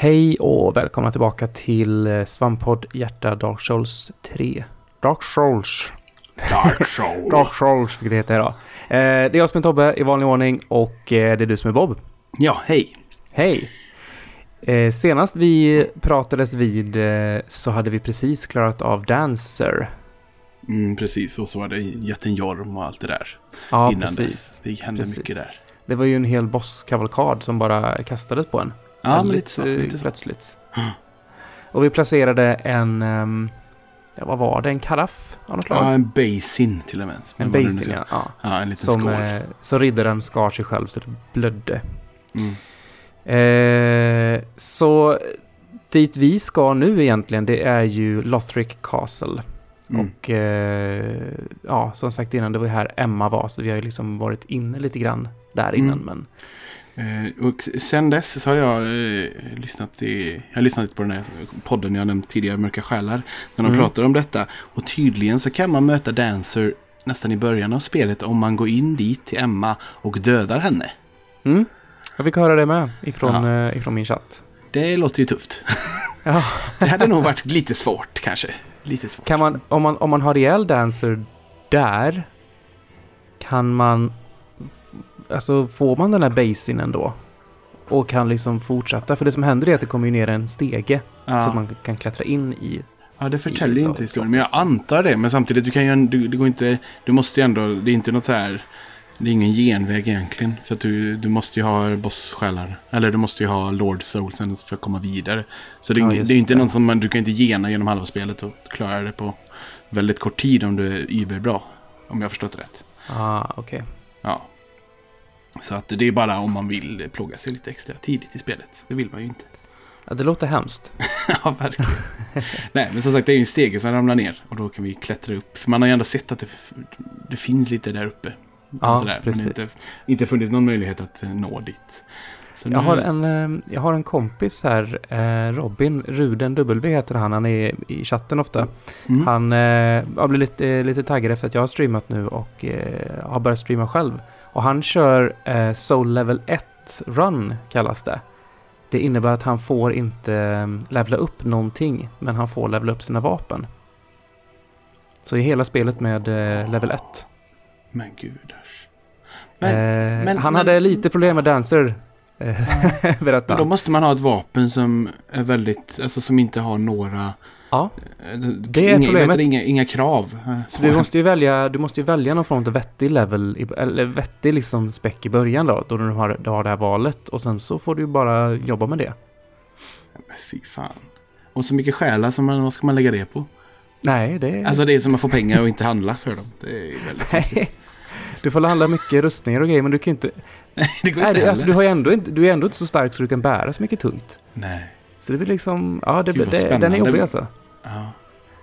Hej och välkomna tillbaka till eh, Svamppodd Hjärta Dark Souls 3. Dark Souls. Dark Soul. Dark Souls, vilket det heter idag. Eh, det är jag som är Tobbe i vanlig ordning och eh, det är du som är Bob. Ja, hej. Hej! Eh, senast vi pratades vid så hade vi precis klarat av Dancer. Mm, precis, och så var det jätten Jorm och allt det där. Ja, innan precis. dess. Det hände Precis. mycket där. Det var ju en hel bosskavalkad som bara kastades på en. Ja, men lite så. Lite så. plötsligt. Och vi placerade en, ehm, ja, vad var det, en karaff av något slag? Ja, en basin till och med. en basin, ja. ja. Ja, en liten Som, skål. eh, så riddaren skar sig själv så det blödde. Mm. Eh, så dit vi ska nu egentligen, det är ju Lothric Castle. Mm. Och eh, ja, som sagt innan, det var ju här Emma var, så vi har ju liksom varit inne lite grann där innan. Mm. Men Eh, och sen dess så har jag eh, lyssnat, i, jag har lyssnat på den här podden jag nämnt tidigare, Mörka Själar. När de Mm. pratar om detta. Och tydligen så kan man möta Dancer nästan i början av spelet om man går in dit till Emma och dödar henne. mm, jag fick höra det med ifrån, Ja. eh, ifrån min chatt. Det låter ju tufft. Ja. Det hade nog varit lite svårt kanske. Lite svårt. Kan man, om man, om man har rejäl dancer där, kan man, alltså får man den här basin ändå? Och kan liksom fortsätta, för det som händer är att det kommer ju ner en stege Ja. så att man kan klättra in i. Ja, det förtäljer i- inte historien. Men jag antar det. Men samtidigt, du kan ju du, det går inte... Du måste ju ändå... Det är inte något så här... Det är ingen genväg egentligen. För att du, du måste ju ha boss-själar. Eller du måste ju ha Lord Soulsen för att komma vidare. Så det är, Ja, det är inte någon som man... Du kan inte gena genom halva spelet och klara det på väldigt kort tid om du är überbra. Om jag har förstått rätt. Ah, okej. Ja. Så att det är bara om man vill plåga sig lite extra tidigt i spelet. Det vill man ju inte. Ja, det låter hemskt. Ja, verkligen. Nej, men som sagt, det är ju en stege som ramlar ner. Och då kan vi klättra upp. För man har ju ändå sett att det, det finns lite där uppe. Ja, Sådär, precis. Men det inte, inte funnits någon möjlighet att eh, nå dit. Så Jag nu- har en, eh, jag har en kompis här, eh, Robin Ruden W heter han, han är i chatten ofta. Mm. Han har blivit lite, lite taggad efter att jag har streamat nu och har börjat streama själv. Och han kör eh, Soul Level 1 Run kallas det. Det innebär att han får inte eh, levla upp någonting, men han får levla upp sina vapen. Så i hela spelet med eh, level 1. Men gudars. Men, eh, men- han men- hade lite problem med Dancer, eh, berättade men då måste man ha ett vapen som är väldigt, alltså som inte har några... Ja. eh, Det är inga, problemet. vet Inga, inga krav. Så du måste ju välja, du måste välja någon form av vettig level, eller vettig liksom spec i början då, då du har, du har det här valet. Och sen så får du ju bara jobba med det. Men Fy fan. Och så mycket själar, som man, vad ska man lägga det på? Nej, det är... Alltså det är som att få pengar och inte handla för dem. Det är väldigt konstigt. Nej. Du får handla mycket rustningar och grejer, men du kan ju inte... Det går Nej, inte alltså, du, har ändå inte, du är ändå inte så stark så du kan bära så mycket tungt. Nej. Så det blir liksom... Ja, det, Gud, det, den är jobbig alltså. Ja.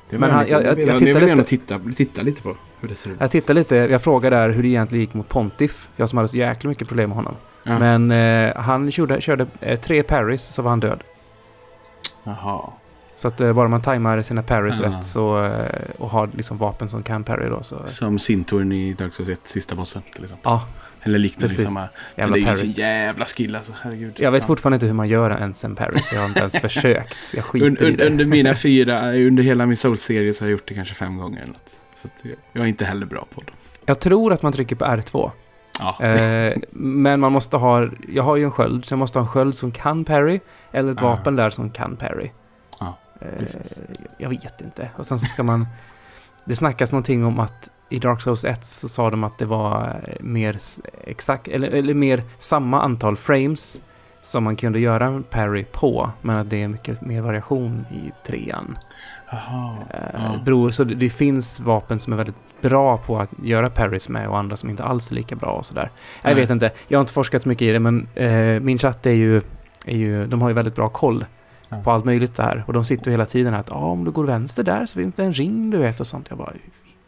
Det Men han- jag- jag- jag det tittar jag lite- titta, titta lite på hur det ser ut. Jag tittar lite, jag frågade där hur det egentligen gick mot Pontiff. Jag som hade så jäkla mycket problem med honom. Ja. Men eh, han körde, körde eh, tre parries så var han död. Jaha. Så att eh, bara man tajmar sina parries Ja. rätt så, eh, och har liksom vapen som kan parry då så... Som Sintorn i Dark Souls 1, sista bossen till exempel. Ja, Eller liknande. Precis. Samma. Men jävla det är ju sin jävla skill alltså. Herregud. Jag vet Ja. fortfarande inte hur man gör en parry så jag har inte ens försökt. Jag skiter Un, i un, det. under mina fyra, under hela min Souls-serie så har jag gjort det kanske fem gånger eller något. Så jag- är inte heller bra på det. Jag tror att man trycker på R2. Ja. Eh, men man måste ha... Jag har ju en sköld, så jag måste ha en sköld som kan parry. Eller ett vapen där som kan parry. Ja, Eh, jag vet inte. Och sen så ska man... Det snackas någonting om att i Dark Souls 1 så sa de att det var eh, mer exakt, eller, eller mer samma antal frames som man kunde göra en parry på, men att det är mycket mer variation i trean. Jaha. Eh, Ja. beror, så det, det finns vapen som är väldigt bra på att göra parries med och andra som inte alls är lika bra och sådär. Jag Nej. vet inte, jag har inte forskat så mycket i det, men eh, min chatt är ju, är ju, de har ju väldigt bra koll Ja. på allt möjligt där. Och de sitter ju hela tiden här att ah, om du går vänster där så finns det en ring du vet och sånt. Jag bara, "Hur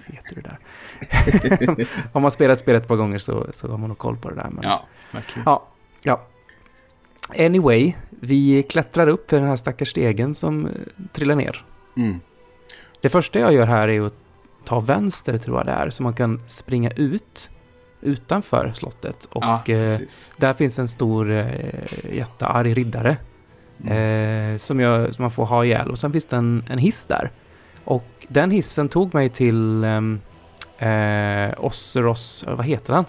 vet du det där? om man spelat spelet ett par gånger så, så har man nog koll på det där. Men, Ja, verkligen. Ja, ja. Anyway, vi klättrar upp för den här stackars stegen som eh, trillar ner. Mm. Det första jag gör här är att ta vänster tror jag det är, så man kan springa ut utanför slottet. Och ja, eh, där finns en stor eh, jättearg riddare eh, som, jag, som man får ha ihjäl. Och sen finns det en, en hiss där. Och den hissen tog mig till ehm, eh, Osseros, vad heter den?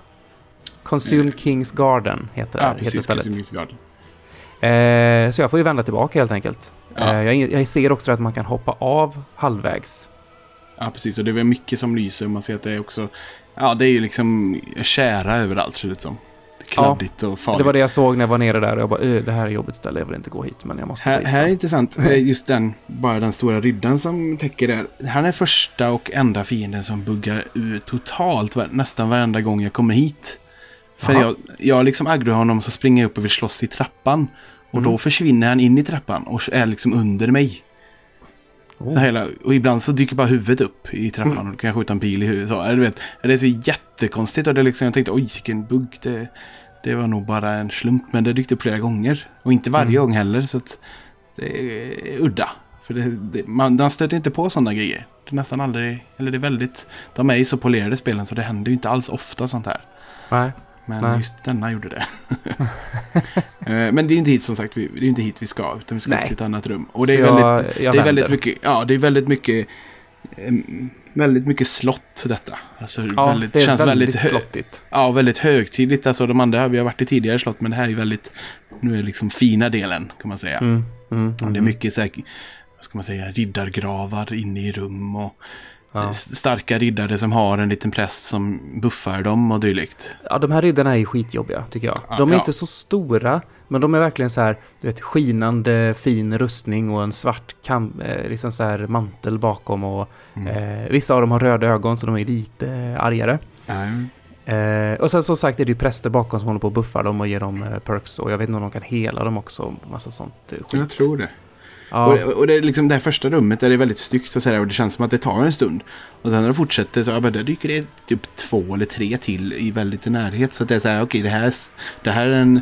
Consume Eh. Kings Garden heter, Ja, heter precis. stället. Konsumtionsgrad. Eh, så jag får ju vända tillbaka helt enkelt. Ja. Eh, jag, jag ser också att man kan hoppa av halvvägs. Ja, precis. Och det är mycket som lyser. Man ser att det är också... Ja, det är ju liksom kära överallt, ser det som. Kladdigt och farligt. Det var det jag såg när jag var nere där och jag bara, "Ö, det här är jobbigt ställe, jag vill inte gå hit, men jag måste Här, här är sen." intressant. Eh, Just den, bara den stora riddaren som täcker där. Han är första och enda fienden som buggar ut totalt nästan varenda gång jag kommer hit. För Jaha. jag, jag liksom aggrar honom så springer jag upp och vill slåss i trappan. Och Mm. då försvinner han in i trappan och är liksom under mig. Oh. Så hela, och ibland så dyker bara huvudet upp i trappan Mm. och då kan jag skjuta en pil i huvudet. Så, du vet, det är så jättekonstigt och det är liksom, jag tänkte oj vilken bugg. Det, det var nog bara en slump men det dykt upp flera gånger. Och inte varje Mm. gång heller så att det är udda. För det, det, man, man stöter inte på sådana grejer. Det är nästan aldrig, eller det är väldigt, de är ju så polerade spelen så det händer ju inte alls ofta sånt här. Nej. Men Nej. just denna gjorde det. Eh, Men det är inte hit som sagt, vi, det är inte hit vi ska, utan vi ska Nej. till ett annat rum. Och det är Så väldigt, det är väldigt mycket, ja det är väldigt mycket, väldigt mycket slott detta. Alltså Ja, väldigt, det känns väldigt, väldigt, slottigt. ja, väldigt högtidligt. Alltså de andra, vi har varit i tidigare slott, men det här är väldigt, nu är liksom fina delen kan man säga. Mm. Mm. Det är mycket så här, vad ska man säga, riddargravar inne i rum och Ja. starka riddare som har en liten präst som buffar dem och dylikt. Ja, de här riddarna är skitjobbiga tycker jag. De är Ja. inte så stora, men de är verkligen så här, du vet, skinande fin rustning och en svart kam, eh, liksom så här mantel bakom och Mm. eh, vissa av dem har röda ögon så de är lite eh, argare. Ja, Eh, och sen som sagt är det ju präster bakom som håller på och buffar dem och ger dem eh, perks och jag vet inte om de kan hela dem också massa sånt skit. jag tror det. Ja, Och, det, och det är liksom det här första rummet där det är väldigt styggt och sådär och det känns som att det tar en stund. Och sen när det fortsätter så ja, men där dyker det typ två eller tre till i väldigt närhet. Så att det är så här, okej det, här, det här är en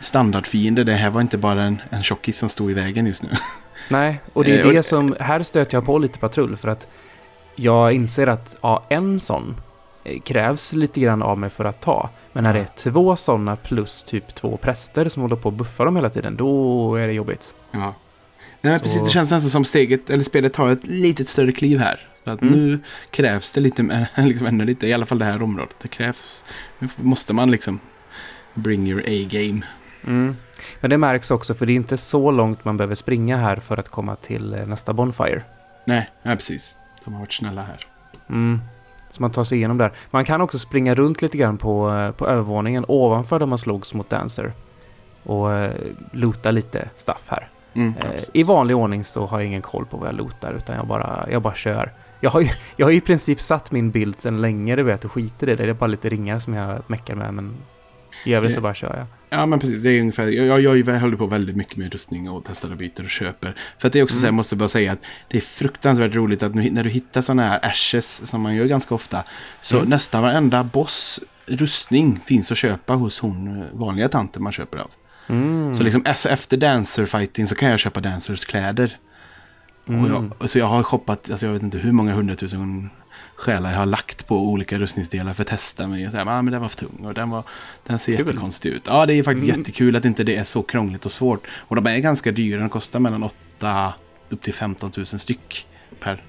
standardfiende. Det här var inte bara en, en tjockis som stod i vägen just nu. Nej, och det Eh, är det det- som, här stöter jag på lite patrull för att jag inser att ja, en sån eh, krävs lite grann av mig för att ta. Men när det är två sådana plus typ två präster som håller på att buffa dem hela tiden, då är det jobbigt. Ja. Nej, Så- precis, det känns nästan som steget, eller spelet tar ett litet större kliv här. Så att Mm. nu krävs det lite, liksom ännu lite, i alla fall det här området. Det krävs, nu måste man liksom bring your A-game. Mm. Men det märks också för det är inte så långt man behöver springa här för att komma till eh, nästa Bonfire. Nej, nej, precis. De har varit snälla här. Mm. Så man tar sig igenom där. Man kan också springa runt lite grann på, eh, på övervåningen ovanför där man slogs mot Dancer. Och eh, loota lite stuff här. Mm, Eh. I vanlig ordning så har jag ingen koll på vad jag lootar utan jag bara, jag bara kör. Jag har, ju, jag har i princip satt min bild sedan länge, du vet, och skiter i det. Det är bara lite ringar som jag meckar med, men i övrigt så bara kör jag. Ja, men precis. Det är ungefär, jag, jag, jag håller på väldigt mycket med rustning och testar och byter och köper. För att det är också så här, Mm. jag måste bara säga att det är fruktansvärt roligt att nu, när du hittar sådana här ashes som man gör ganska ofta. Så Mm. nästan varenda boss rustning finns att köpa hos hon eh, vanliga tanten man köper av. Mm. Så liksom efter dancer fighting så kan jag köpa dancers kläder. Mm. jag, så jag har shoppat, alltså jag vet inte hur många hundratusen själar jag har lagt på olika rustningsdelar för att testa mig. Och här, ah, men den var för tung och den, var, den ser Kul. jättekonstig ut. Ja, det är faktiskt Mm. jättekul att inte det är så krångligt och svårt. Och de är ganska dyra, de kostar mellan 8 upp till 15 000 styck per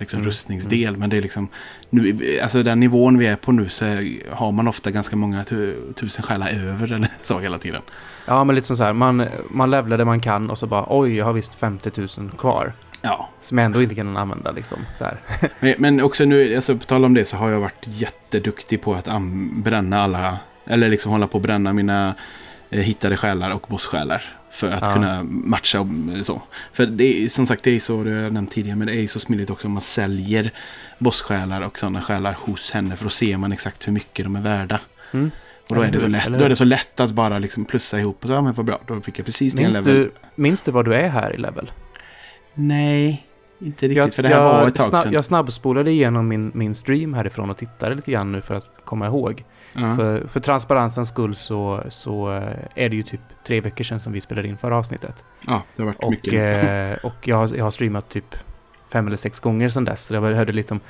liksom, Mm. rustningsdel. Men det är liksom, nu, alltså den nivån vi är på nu så har man ofta ganska många tu, tusen själar över eller så hela tiden. Ja, men lite som så här, man, man levlar det man kan och så bara oj, jag har visst 50 000 kvar. Ja, Som jag ändå inte kan använda liksom. Så här. Men, men också nu, alltså på tal om det så har jag varit jätteduktig på att bränna alla, eller liksom hålla på att bränna mina eh, hittade själar och bosssjälar. För att Ja. kunna matcha och så. För det är som sagt, det är så, det har jag nämnt tidigare, men det är så smidigt också om man säljer bosssjälar och sådana själar hos henne. För då ser man exakt hur mycket de är värda. Mm. Och då är, det så lätt, då är det så lätt att bara liksom plussa ihop. Och så, ja men vad bra, då fick jag precis Minns, level. du, minns du vad du är här i level? Nej, inte riktigt. Jag, för det här jag, var ett tag snabb, sedan. jag snabbspolade igenom min, min stream härifrån och tittade lite grann nu för att komma ihåg. Ja. För, för transparensens skull så, så eh, är det ju typ tre veckor sedan som vi spelade in förra avsnittet. ja, det har varit Och, mycket. eh, och jag, har, jag har streamat typ fem eller sex gånger sedan dess. Så jag hörde lite om...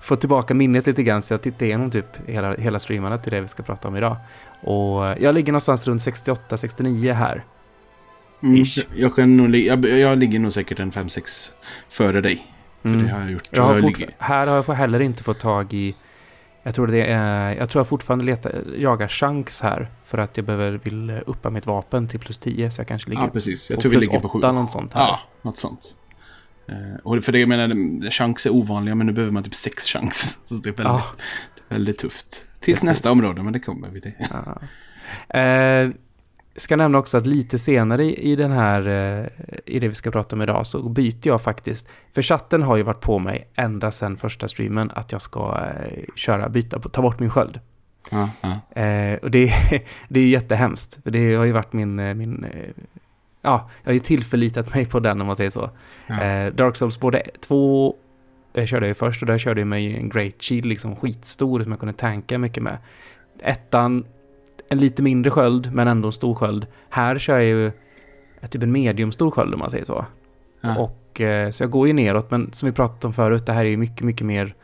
fått tillbaka minnet lite grann så jag tittade igenom typ hela, hela streamarna till det vi ska prata om idag. Och jag ligger någonstans runt 68-69 här. Mm, jag, kan nog, jag, jag ligger nog säkert en 5-6 före dig. För Mm. det har jag gjort. Jag har Jag ligger- här har jag heller inte fått tag i... Jag tror, det är, jag tror jag fortfarande letar, jagar chans här. För att jag behöver, vill uppa mitt vapen till plus 10. Så jag kanske ligger Ja, precis. Jag på tror vi ligger på 7. 8 något sånt här. Ja, något sånt. Eh, och för det jag menar, chans är ovanliga men nu behöver man typ sex chans. Så det är väldigt, Ja. väldigt tufft. Tills Precis. nästa område, men det kommer vi till. Ja. Eh, ska nämna också att lite senare i, i den här, eh, i det vi ska prata om idag, så byter jag faktiskt. För chatten har ju varit på mig ända sedan första streamen att jag ska eh, köra, byta, ta bort min sköld. Ja. Eh, och det, det är ju jättehemskt. För det har ju varit min, min ja, jag har ju tillförlitat mig på den om man säger så. Eh, Dark Souls både två eh, körde jag ju först och där körde jag med en Great Shield liksom skitstor som jag kunde tanka mycket med. Ettan, en lite mindre sköld men ändå en stor sköld. Här kör jag ju typ en mediumstor sköld om man säger så. Ja. Och, eh, så jag går ju neråt men som vi pratat om förut, det här är ju mycket, mycket mer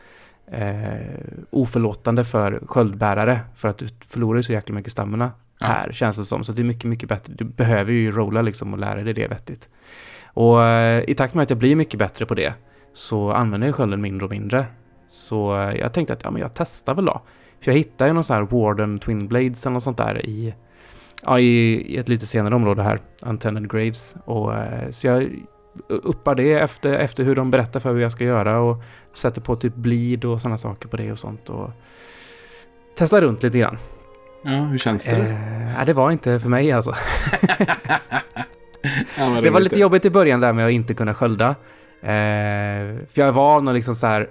eh, oförlåtande för sköldbärare för att du förlorar ju så jäkla mycket stamina Ja. här känns det som. Så det är mycket, mycket bättre. Du behöver ju rolla liksom och lära dig det vettigt. Och eh, i takt med att jag blir mycket bättre på det så använder jag skölden mindre och mindre. Så eh, jag tänkte att ja, men jag testar väl då. För jag hittade ju någon sån här Warden Twin Blades eller något sånt där i, ja, i, ett lite senare område här, Untended Graves. Och, eh, så jag uppar det efter, efter hur de berättar för hur jag ska göra och sätter på typ bleed och sådana saker på det och sånt. Och testar runt lite grann. ja, hur känns det? Eh, nej, det var inte för mig alltså. Ja, Det var lite jobbigt i början där med att inte kunna skölda. Eh, för jag är van att liksom så här...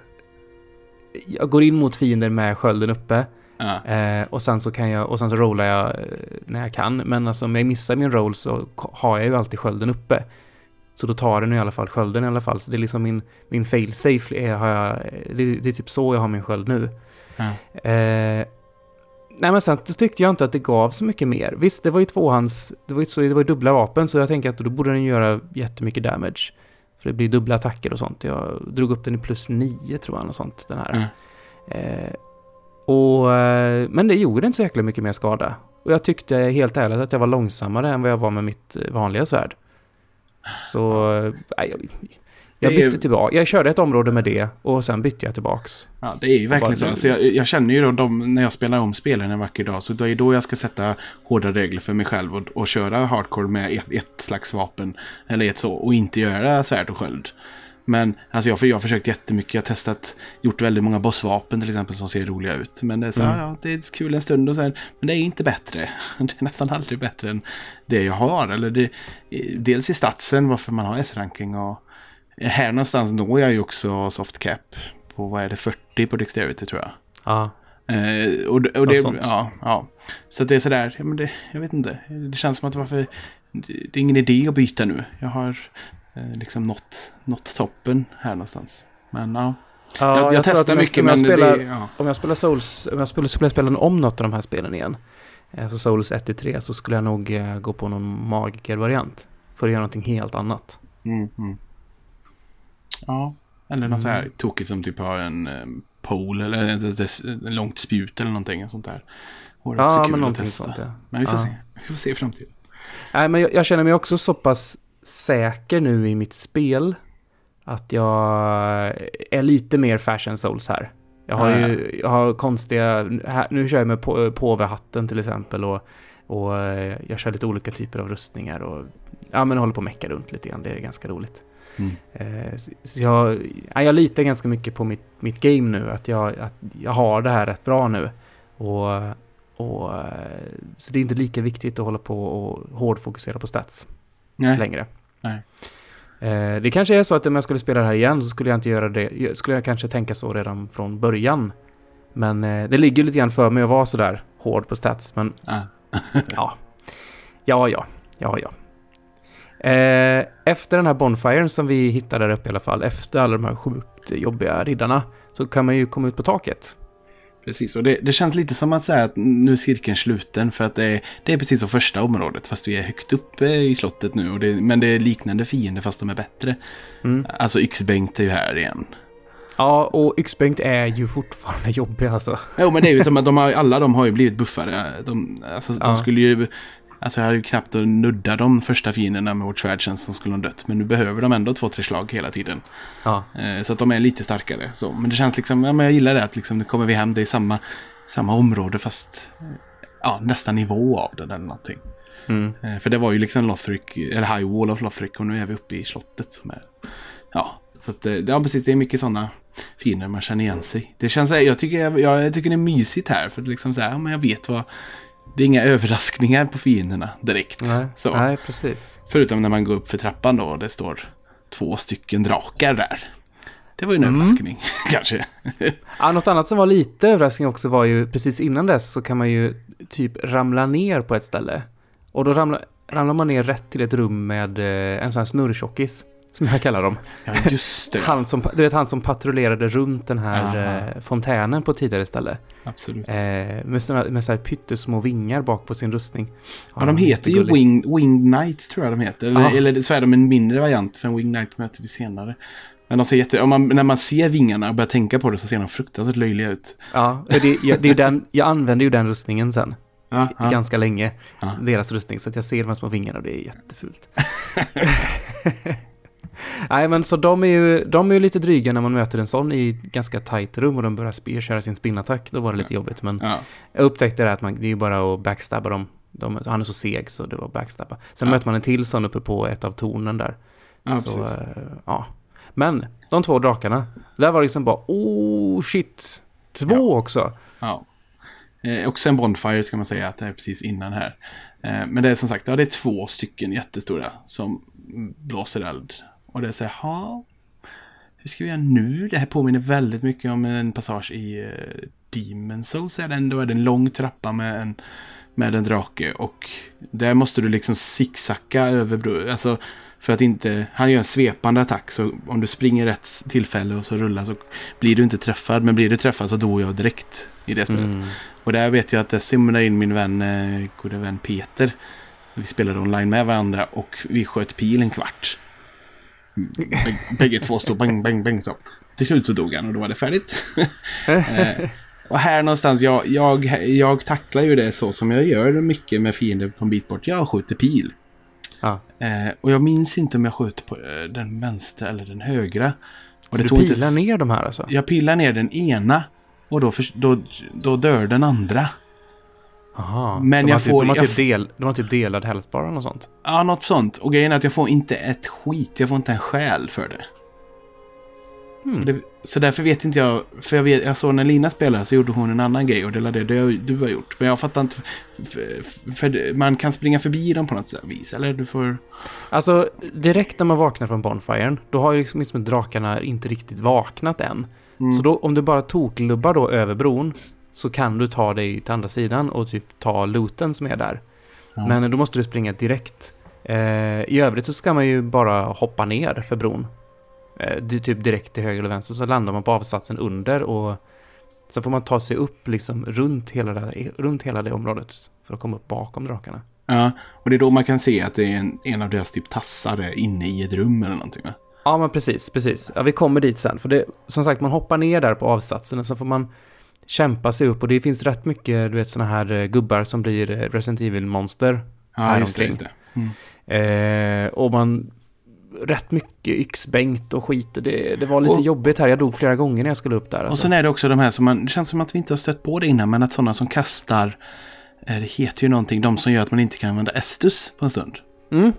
Jag går in mot fiender med skölden uppe. Ja. Eh, och sen så kan jag, och sen så rollar jag eh, när jag kan. Men alltså om jag missar min roll så har jag ju alltid skölden uppe. Så då tar den i alla fall skölden i alla fall. Så det är liksom min, min fail-safe är, har jag, det, det är typ så jag har min sköld nu. Ja. Eh, nej men sen tyckte jag inte att det gav så mycket mer. Visst, det var ju tvåhands, det var ju, så, det var ju dubbla vapen så jag tänker att då borde den göra jättemycket damage. För det blir dubbla attacker och sånt. Jag drog upp den i plus 9 tror jag, och sånt, den här. Ja. Eh, och, eh, men det gjorde inte så jäkla mycket mer skada. Och jag tyckte helt ärligt att jag var långsammare än vad jag var med mitt eh, vanliga svärd. Så, eh, nej, jag, jag bytte tillbaka. Jag körde ett område med det och sen bytte jag tillbaks. Ja, det är ju verkligen Bara- så. Alltså jag, jag känner ju då de, när jag spelar om spelen en vacker dag. Så det är då jag ska sätta hårda regler för mig själv och, och köra hardcore med ett, ett slags vapen. Eller ett så. Och inte göra svärd och sköld. Men alltså jag, jag har försökt jättemycket. Jag har testat, gjort väldigt många bossvapen till exempel som ser roliga ut. Men det är så, Mm. ja, det är kul en stund och sen, men det är inte bättre. Det är nästan aldrig bättre än det jag har. Eller det, dels i statsen varför man har S-ranking och här någonstans når jag ju också soft cap på vad är det 40 på Dexterity tror jag. Ja, Eh, och, och det, ja, ja. Så det är sådär, ja, men det, jag vet inte. Det känns som att varför, det är ingen idé att byta nu. Jag har eh, liksom nått, nått toppen här någonstans. Men ja, ja jag, jag, att testar jag- mycket om jag men spelar, det, ja. Om jag spelar Souls, om jag skulle, skulle spela om något av de här spelen igen, alltså Souls 1-3, så skulle jag nog eh, gå på någon magiker-variant. För att göra någonting helt annat. Mm, mm. Ja, eller något så här Mm. tokigt som typ har en um, pole eller ett, ett långt spjut eller någonting sånt där. Vore också Ja, kul men att någonting testa. sånt ja. Men vi får Ja. se. Vi får se i framtiden. Nej, men jag, jag känner mig också så pass säker nu i mitt spel att jag är lite mer fashion souls här. Jag har Ja, ju jag har konstiga, här, nu kör jag med på, påvehatten till exempel och, och eh, jag kör lite olika typer av rustningar och ja, men håller på att mecka runt lite grann. Det är ganska roligt. Mm. Eh, så- jag, ja, jag litar ganska mycket på mitt, mitt game nu, att jag, att jag har det här rätt bra nu. Och, och, så det är inte lika viktigt att hålla på och hårdfokusera på stats Nej. längre. Nej. Eh, Det kanske är så att om jag skulle spela det här igen så skulle jag inte göra det, skulle jag kanske tänka så redan från början. Men eh, det ligger lite grann för mig att vara sådär hård på stats, men Ah. ja, ja, ja, ja, ja. Eh, efter den här bonfiren som vi hittade där uppe i alla fall, efter alla de här sjukt jobbiga riddarna, så kan man ju komma ut på taket. Precis, och det, det känns lite som att säga att nu är cirkeln sluten för att det är, det är precis som första området fast vi är högt uppe i slottet nu. Och det, men det är liknande fiender fast de är bättre. Mm. Alltså Yxbengt är ju här igen. Ja, och yxbänkt är ju fortfarande jobbig alltså. Jo men det är ju som att de har, alla de har ju blivit buffare. De, alltså, Ja. de skulle ju... Alltså jag hade ju knappt att nudda de första fienderna med vårt svärd känns som skulle ha dött. Men nu behöver de ändå två, tre slag hela tiden. Ja. Eh, så att de är lite starkare. Så. Men det känns liksom, ja men jag gillar det att liksom, nu kommer vi hem, det är samma, samma område fast ja, nästa nivå av det eller någonting. Mm. Eh, för det var ju liksom Lothric, eller High Wall of Lothric och nu är vi uppe i slottet. Som är, ja, så att, eh, ja, precis, det är mycket sådana fiender man känner igen sig. Det känns, jag tycker, jag, jag tycker det är mysigt här för liksom så här, ja, men jag vet vad, det är inga överraskningar på fienderna direkt. Nej. Så. Nej, precis. Förutom när man går upp för trappan då och det står två stycken drakar där. Det var ju en Mm. överraskning, kanske. Ja, något annat som var lite överraskning också var ju precis innan dess så kan man ju typ ramla ner på ett ställe. Och då ramlar, ramlar man ner rätt till ett rum med eh, en sån här snurrtjockis. Som jag kallar dem. Ja, just det. Han som, du vet han som patrullerade runt den här Aha. eh, fontänen på tidigare ställe. Absolut. Eh, med såna, med så här pyttesmå vingar bak på sin rustning. Ja, de heter ju. Wing, Winged Knights tror jag de heter. Eller, Ja. eller så är de en mindre variant för en Winged Knight möter vi senare. Men de ser jätte, om man, när man ser vingarna och börjar tänka på det så ser de fruktansvärt löjliga ut. Ja, det, det, är den, jag använde ju den rustningen sen. Ja, ja. Ganska länge. Ja. Deras rustning. Så att jag ser de här små vingarna och det är jättefult. Nej men så de är, ju, de är ju lite dryga när man möter en sån i ganska tajt rum och de börjar köra sin spinnattack. Då var det lite jobbigt. Men Ja. jag upptäckte det att man, det är ju bara att backstabba dem. De, han är så seg så det var backstabba. Sen Ja. möter man en till sån uppe på ett av tornen där. Ja, så, precis. eh, ja. Men de två drakarna. Där var det liksom bara oh shit. Två Ja. också. Ja. Eh, också en Bonfire ska man säga att det är precis innan här. Eh, men det är som sagt, ja, det är två stycken jättestora som blåser eld. Och det är så här, hur ska vi göra nu? Det här påminner väldigt mycket om en passage i uh, Demon Souls. Är det en, då är det en lång trappa med en, med en drake. Och där måste du liksom zigzacka över. Alltså för att inte, han gör en svepande attack. Så om du springer rätt tillfälle och så rullar så blir du inte träffad. Men blir du träffad så dog jag direkt i det spelet. Mm. Och där vet jag att det simmar in min vän, eh, gode vän Peter. Vi spelade online med varandra och vi sköt pil en kvart. Bäg- Bägge två stod bang, bang, bang så. Till slut så dog han och då var det färdigt. eh, och här någonstans, jag, jag, jag tacklar ju det så som jag gör mycket med fiender på en bit bort. Jag skjuter pil. Ja. Eh, och jag minns inte om jag skjuter på eh, den vänstra eller den högra. Och Så du tog inte pilar s- ner de här alltså? Jag pilar ner den ena. Och då, för, då, då dör den andra. Aha. Men de jag typ, får- de, har typ del, de har typ delad hälsbara och sånt. Ja, något sånt. Och grejen är att jag får inte ett skit. Jag får inte en själ för det. Och det så därför vet inte jag. För jag, vet, jag såg när Lina spelade så gjorde hon en annan grej. Och det var det du, du har gjort. Men jag fattar inte. För, för, man kan springa förbi dem på något sätt vis. Eller du får... Alltså, direkt när man vaknar från Bonfiren, då har ju liksom, liksom drakarna inte riktigt vaknat än. Mm. Så då, om du bara toklubbar då över bron, så kan du ta dig till andra sidan och typ ta looten som är där. Ja. Men då måste du springa direkt. Eh, I övrigt så ska man ju bara hoppa ner för bron. Eh, typ direkt till höger eller vänster så landar man på avsatsen under och så får man ta sig upp liksom runt hela det, runt hela det området för att komma upp bakom drakarna. Ja, och det är då man kan se att det är en, en av deras typ tassar inne i ett rum eller någonting. Va? Ja, men precis, precis. Ja, vi kommer dit sen. För det, som sagt, man hoppar ner där på avsatsen och så får man kämpa sig upp. Och det finns rätt mycket, du vet, sådana här eh, gubbar som blir eh, Resident Evil-monster. Ja, Här just det. Just det. Mm. Eh, och man... Rätt mycket yxbänkt och skit. Det, det var lite Och- jobbigt här. Jag dog flera gånger när jag skulle upp där. Och Alltså. sen är det också de här som man, det känns som att vi inte har stött på det innan, men att sådana som kastar, eh, det heter ju någonting, de som gör att man inte kan använda Estus på en stund. Mm.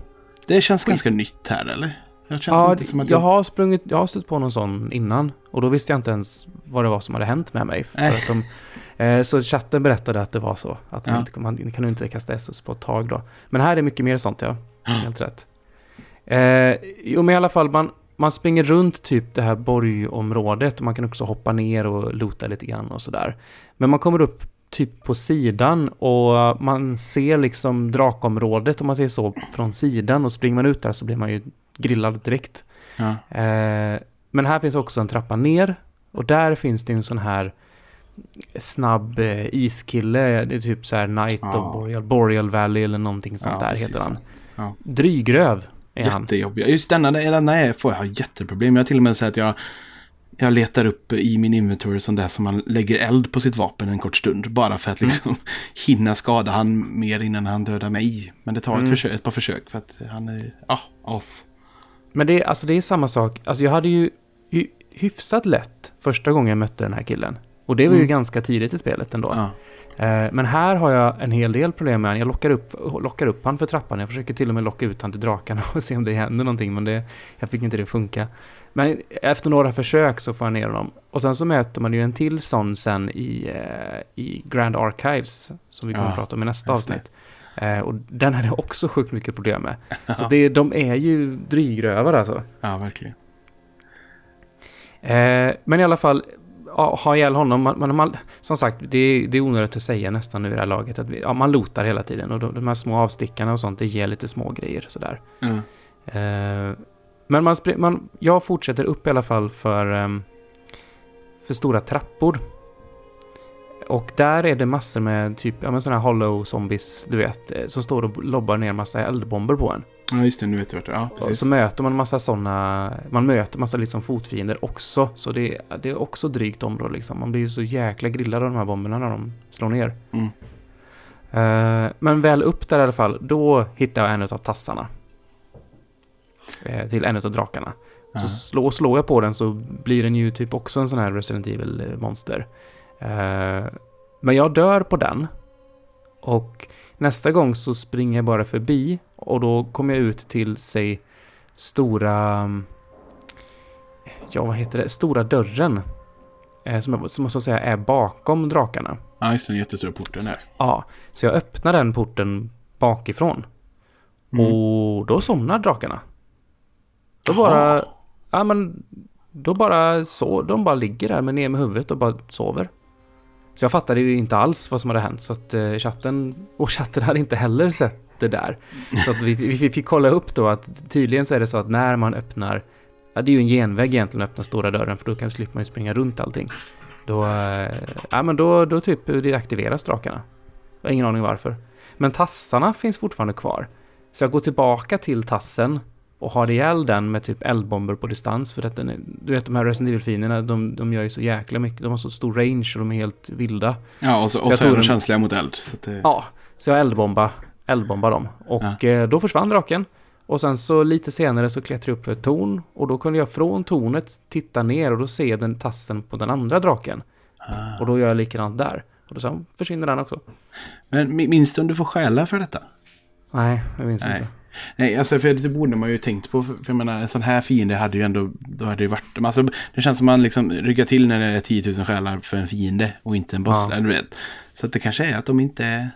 Det känns ganska nytt här, eller? Det känns Ja, inte som att jag har sprungit, jag har stött på någon sån innan. Och då visste jag inte ens vad det var som hade hänt med mig. De, eh, så chatten berättade att det var så. Att Ja. inte, man kan inte kasta SOS på ett tag då. Men här är mycket mer sånt ja. Ja. Helt rätt. Eh, jo men i alla fall, man, man springer runt typ det här borgområdet. Och man kan också hoppa ner och lota lite grann och sådär. Men man kommer upp typ på sidan och man ser liksom drakområdet om man säger så från sidan. Och springer man ut där så blir man ju grillad direkt. Ja. Eh, men här finns också en trappa ner. Och där finns det en sån här snabb eh, iskille. Det är typ så här Night Ja. of Boreal, Boreal Valley eller någonting sånt Ja, där precis. heter han. Ja. Drygröv är han. Jättejobbiga. Just denna, denna är, får jag ha jätteproblem. Jag har till och med sagt att jag... jag letar upp i min inventory som det som man lägger eld på sitt vapen en kort stund. Bara för att liksom mm. hinna skada han mer innan han dödar mig. Men det tar ett, mm. försök, ett par försök för att han är, ja, as. Men det, alltså det är samma sak. Alltså jag hade ju hyfsat lätt första gången jag mötte den här killen. Och det var ju mm. ganska tidigt i spelet ändå. Ja. Eh, men här har jag en hel del problem med honom. Jag lockar upp, lockar upp han för trappan. Jag försöker till och med locka ut han till drakarna och se om det händer någonting. Men det, jag fick inte det att funka. Men efter några försök så får jag ner honom. Och sen så möter man ju en till sån sen i, eh, i Grand Archives. Som vi kommer ja, att prata om i nästa avsnitt. Eh, och den hade jag också sjukt mycket problem med. Så det, de är ju drygrövare alltså. Ja, verkligen. Eh, men i alla fall, ha ihjäl honom. Man, man, man, som sagt, det, det är onödigt att säga nästan nu i det här laget. Att vi, ja, man lotar hela tiden och de, de här små avstickarna och sånt, det ger lite små grejer sådär. Mm. Eh, men man, man, jag fortsätter upp i alla fall för, um, för stora trappor. Och där är det massor med typ, ja men sådana här hollow zombies, du vet, eh, som står och lobbar ner massa eldbomber på en. Ja, just det, nu vet jag vart det är. Ja, precis. Och så möter man massa sådana, man möter massa liksom fotfiender också. Så det, det är också drygt område liksom. Man blir ju så jäkla grillad av de här bomberna när de slår ner. Mm. Uh, men väl upp där i alla fall, då hittar jag en av tassarna. Uh, till en av drakarna. Uh -huh. Så slår, slår jag på den så blir den ju typ också en sån här Resident Evil-monster. Uh, men jag dör på den. Och nästa gång så springer jag bara förbi och då kommer jag ut till, säg, stora... Ja, vad heter det? Stora dörren. Eh, som, som så att säga är bakom drakarna. Ja, just den jättestora porten där. Ja, så jag öppnar den porten bakifrån. Mm. Och då somnar drakarna. Då bara... Ja, men... Då bara så, de bara ligger där med ner med huvudet och bara sover. Så jag fattade ju inte alls vad som hade hänt så att eh, chatten och chatten hade inte heller sett det där. Så att vi, vi fick kolla upp då att tydligen så är det så att när man öppnar, ja det är ju en genväg egentligen att öppna stora dörren för då kan slipper man ju springa runt allting. Då, eh, ja men då, då typ deaktiveras drakarna. Jag har ingen aning varför. Men tassarna finns fortfarande kvar. Så jag går tillbaka till tassen och har ihjäl den med typ eldbomber på distans. För att den är, du vet de här Resident Evil-fienderna, de, de gör ju så jäkla mycket. De har så stor range och de är helt vilda. Ja, och så, och så, så är de känsliga mot eld. Så det... Ja, så jag eldbomba, eldbomba dem. Och ja. eh, då försvann draken. Och sen så lite senare så klättrade jag upp för ett torn. Och då kunde jag från tornet titta ner och då ser jag den tassen på den andra draken. Ah. Och då gör jag likadant där. Och då så försvinner den också. Men minns du om du får stjäla för detta? Nej, jag minns Nej. inte. Nej, alltså för det borde man ju tänkt på. För, jag menar, en sån här fiende hade ju ändå, då hade det varit, alltså det känns som man liksom ryggar till när det är 10 000 själar för en fiende och inte en boss. Ja. Du vet. Så att det kanske är att de inte är,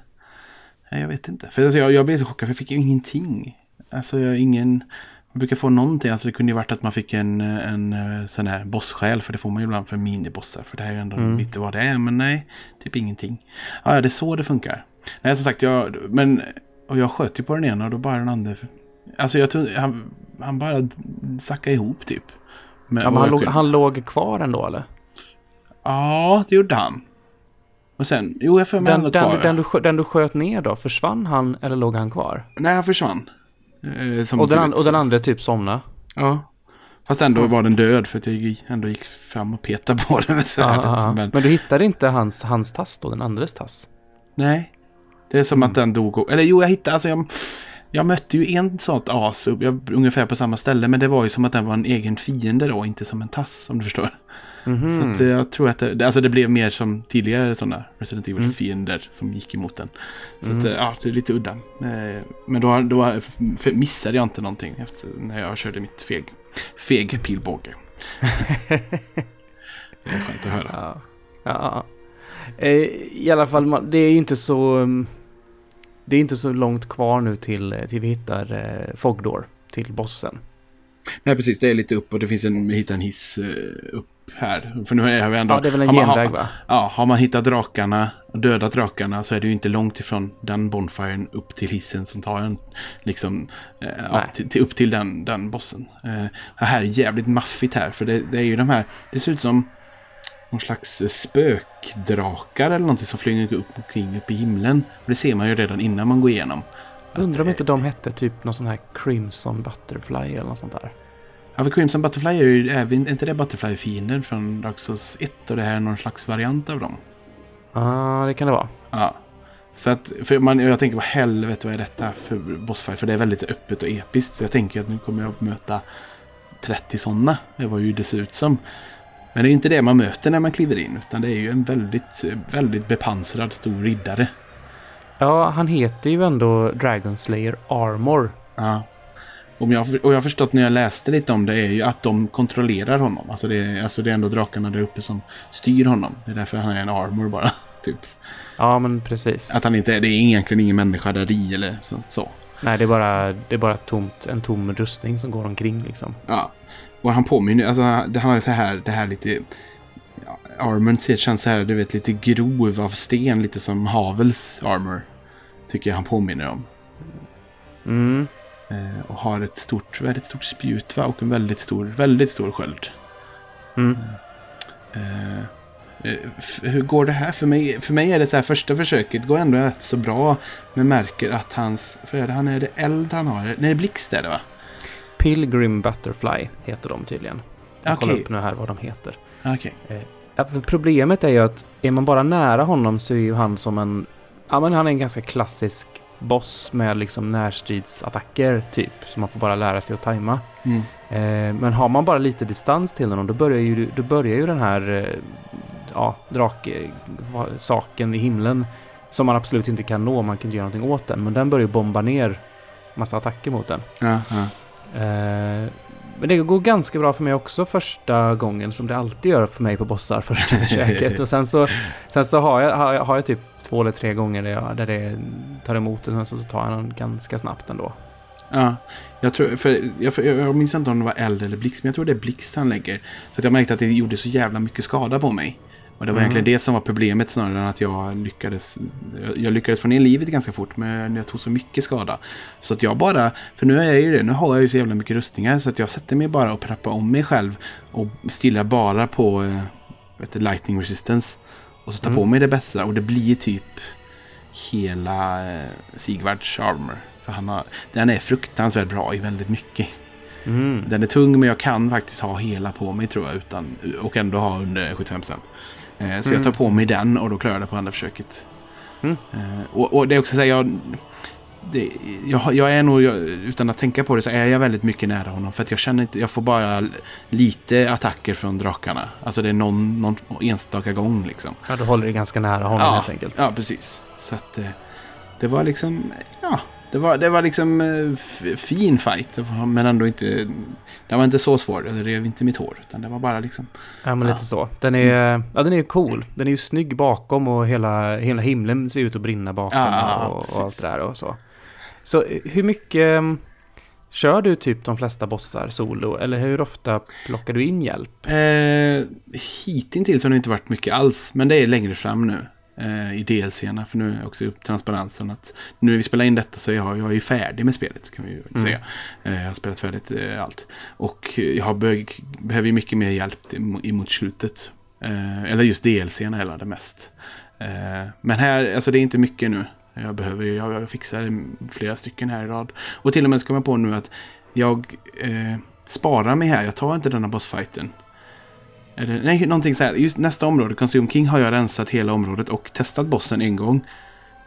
nej, jag vet inte. För alltså, jag, jag blev så chockad för jag fick ju ingenting. Alltså jag ingen, man brukar få någonting, alltså det kunde ju varit att man fick en, en eh, sån här bosssjäl, för det får man ju ibland för minibossar, för det här är ju ändå mm. lite vad det är, men nej, typ ingenting. Ja, det är så det funkar. Nej, som sagt, jag, men och jag sköt ju på den ena och då bara den andra. Alltså jag tror, han, han bara sackade ihop typ. Men, ja, men han, låg, han låg kvar ändå eller? Ja, det gjorde han. Och sen, jo jag för mig den, den, kvar. Den du, den du sköt ner då, försvann han eller låg han kvar? Nej, han försvann. Eh, och, den, och den andra typ somnade? Ja. Fast ändå var den död för att jag ändå gick fram och petade på den med svärdet. Men... men du hittade inte hans, hans tass då, den andres tass? Nej. Det är som mm. att den dog. Eller jo, jag hittade, alltså jag, jag mötte ju en sånt as jag, ungefär på samma ställe. Men det var ju som att den var en egen fiende då, inte som en tass om du förstår. Mm -hmm. Så att, eh, jag tror att det, alltså det blev mer som tidigare sådana Resident Evil-fiender mm. som gick emot den. Så mm. att, ja, det är lite udda. Eh, men då, då missade jag inte någonting efter, när jag körde mitt feg, feg pilbåge. det är skönt att höra. Ja. ja. Eh, I alla fall, det är inte så... Det är inte så långt kvar nu till, till vi hittar eh, Fogdor, till bossen. Nej, precis. Det är lite upp och det finns en, vi hittar en hiss eh, upp här. För nu är vi ändå... Ja, det är väl en genväg va? Ja, har man hittat drakarna dödat drakarna så är det ju inte långt ifrån den bonfiren upp till hissen som tar en liksom eh, ja, till, upp till den, den bossen. Eh, här är jävligt maffigt här för det, det, är ju de här, det ser ut som någon slags spökdrakar eller någonting som flyger upp omkring upp i himlen. det ser man ju redan innan man går igenom. Undrar om inte de hette typ någon sån här Crimson Butterfly eller något sånt där. Ja, för Crimson Butterfly är ju är inte det Butterfly-fiender från Dark Souls 1 och det här är någon slags variant av dem. Ja, ah, det kan det vara. Ja. För att, för man, jag tänker vad helvete vad är detta för bossfight? För det är väldigt öppet och episkt. Så jag tänker att nu kommer jag att möta 30 sådana. Det var ju det ser ut som. Men det är inte det man möter när man kliver in. Utan det är ju en väldigt, väldigt bepansrad stor riddare. Ja, han heter ju ändå Dragon Slayer Armor. Ja. Och jag, och jag har förstått när jag läste lite om det är ju att de kontrollerar honom. Alltså det, är, alltså det är ändå drakarna där uppe som styr honom. Det är därför han är en armor bara. Typ. Ja, men precis. Att han inte är, det är egentligen ingen människa där i eller så. så. Nej, det är bara, det är bara tomt, en tom rustning som går omkring liksom. Ja. Och han påminner, alltså han är så här, det här lite... Ja, armorn känns så här, du vet, lite grov av sten, lite som Havels armor. Tycker jag han påminner om. Mm. Eh, och har ett stort, väldigt stort spjut va? och en väldigt stor, väldigt stor sköld. Mm. Eh, hur går det här? För mig, för mig är det så här första försöket går ändå rätt så bra. Men märker att hans, för han är det eld han har? Nej, blixt är det va? Pilgrim Butterfly heter de tydligen. Jag okay. kollar upp nu här vad de heter. Okay. Eh, problemet är ju att är man bara nära honom så är ju han som en... Ja men han är en ganska klassisk boss med liksom närstridsattacker typ. Så man får bara lära sig att tajma. Mm. Eh, men har man bara lite distans till honom då börjar ju, då börjar ju den här eh, ja, draksaken i himlen som man absolut inte kan nå, man kan inte göra någonting åt den. Men den börjar bomba ner massa attacker mot den. Ja, ja. Eh, men det går ganska bra för mig också första gången som det alltid gör för mig på bossar första försöket. och sen så, sen så har, jag, har, jag, har jag typ två eller tre gånger där, jag, där det tar emot och sen så tar jag den ganska snabbt ändå. Ja, jag, tror, för jag, för jag minns inte om det var eld eller blixt, men jag tror det är blixt han lägger. För jag märkte att det gjorde så jävla mycket skada på mig. Och det var mm. egentligen det som var problemet snarare än att jag lyckades. Jag lyckades få ner livet ganska fort men jag tog så mycket skada. Så att jag bara, för nu är jag ju det, nu har jag ju så jävla mycket rustningar så att jag sätter mig bara och preppar om mig själv. Och stillar bara på äh, vet du, lightning resistance. Och så tar mm. på mig det bästa och det blir typ hela äh, Sigvards armor. För han har, den är fruktansvärt bra i väldigt mycket. Mm. Den är tung men jag kan faktiskt ha hela på mig tror jag. Utan, och ändå ha under 75%. Eh, så mm. jag tar på mig den och då klarar jag det på andra försöket. Mm. Eh, och, och, det är också så här, jag, det, jag, jag, är nog, jag, utan att tänka på det, så är jag väldigt mycket nära honom. För att jag känner inte, jag får bara lite attacker från drakarna. Alltså det är någon, någon enstaka gång liksom. Ja, du håller dig ganska nära honom ja, helt enkelt. Ja, precis. Så att eh, det var liksom, det var, det var liksom uh, fin fight. Men ändå inte... Den var inte så svår. Det rev inte mitt hår. Utan det var bara liksom... Ja, men ja. lite så. Den är, ja, den är cool. Den är ju snygg bakom och hela, hela himlen ser ut att brinna bakom. Ja, och, och, allt det där och så. Så hur mycket... Kör du typ de flesta bossar solo? Eller hur ofta plockar du in hjälp? Eh, hittills har det inte varit mycket alls. Men det är längre fram nu eh, i DLCerna. För nu är också upp transparensen att nu när vi spelar in detta så är jag, jag är färdig med spelet. Kan vi ju mm. säga. Eh, jag har spelat färdigt eh, allt. Och jag be behöver mycket mer hjälp emot slutet. Eller just DLCerna hela det mest. Men här, alltså det är inte mycket nu. Jag behöver, jag, jag fixar flera stycken här i rad. Och till och med ska man på nu att jag sparar mig här. Jag tar inte denna bossfighten. Eller, nej, någonting så här. Just nästa område, Consume King, har jag rensat hela området och testat bossen en gång.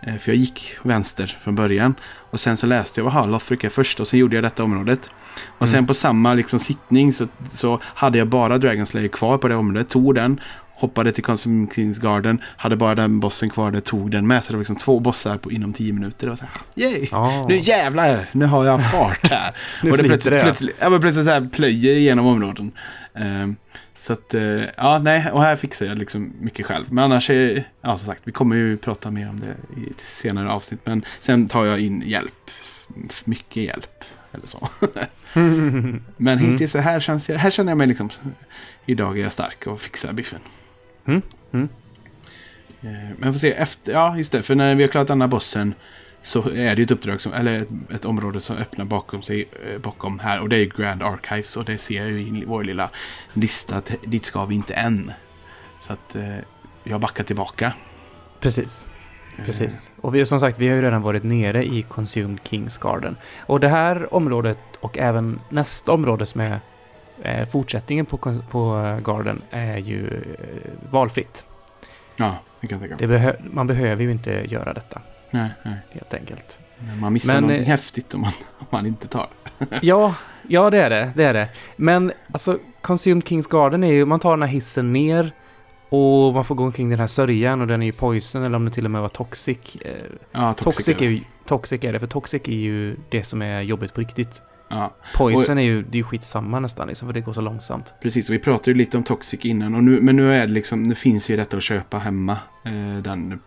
Eh, för jag gick vänster från början. Och sen så läste jag, jaha, Lothric är först och sen gjorde jag detta området. Och mm. sen på samma liksom, sittning så, så hade jag bara Dragon Slayer kvar på det området. Tog den, hoppade till Consume Kings Garden, hade bara den bossen kvar där, tog den med. Så det var liksom två bossar på, inom tio minuter. Det var så här, yay! Oh. Nu jävlar, nu har jag fart här. och det plötsligt, det. plötsligt, ja, men plötsligt så här plöjer igenom områden. Um, så att, eh, ja, nej, och här fixar jag liksom mycket själv. Men annars är, ja som sagt, vi kommer ju prata mer om det i ett senare avsnitt. Men sen tar jag in hjälp, mycket hjälp, eller så. men mm. hittills så här, känns jag, här känner jag mig liksom, idag är jag stark och fixar biffen. Mm. Mm. Eh, men får se, efter, ja just det, för när vi har klarat den här bossen så är det ett uppdrag, som, eller ett, ett, område som öppnar bakom sig, eh, bakom här. Och det är Grand Archives och det ser jag ju i vår lilla lista att dit ska vi inte än. Så att eh, jag backar tillbaka. Precis. Precis. Och vi, som sagt, vi har ju redan varit nere i Consumed Kings Garden. Och det här området och även nästa område som är Eh, fortsättningen på, på eh, Garden är ju eh, valfritt. Ja, det kan jag tänka behö- man behöver ju inte göra detta, Nej, nej. helt enkelt. Man missar Men, någonting eh, häftigt om man, om man inte tar. Ja, ja det är det, det är det. Men alltså, Consumed Kings Garden är ju, man tar den här hissen ner och man får gå omkring den här sörjan och den är ju poison eller om det till och med var toxic. Eh, Ja, Toxic, toxic är ju, toxic är det, för toxic är ju det som är jobbigt på riktigt. Ja, Poison är ju, det är skitsamma nästan liksom, för det går så långsamt. precis. Vi pratade ju lite om Toxic innan. Och nu, men nu är det liksom, nu finns ju detta att köpa hemma. Eh, den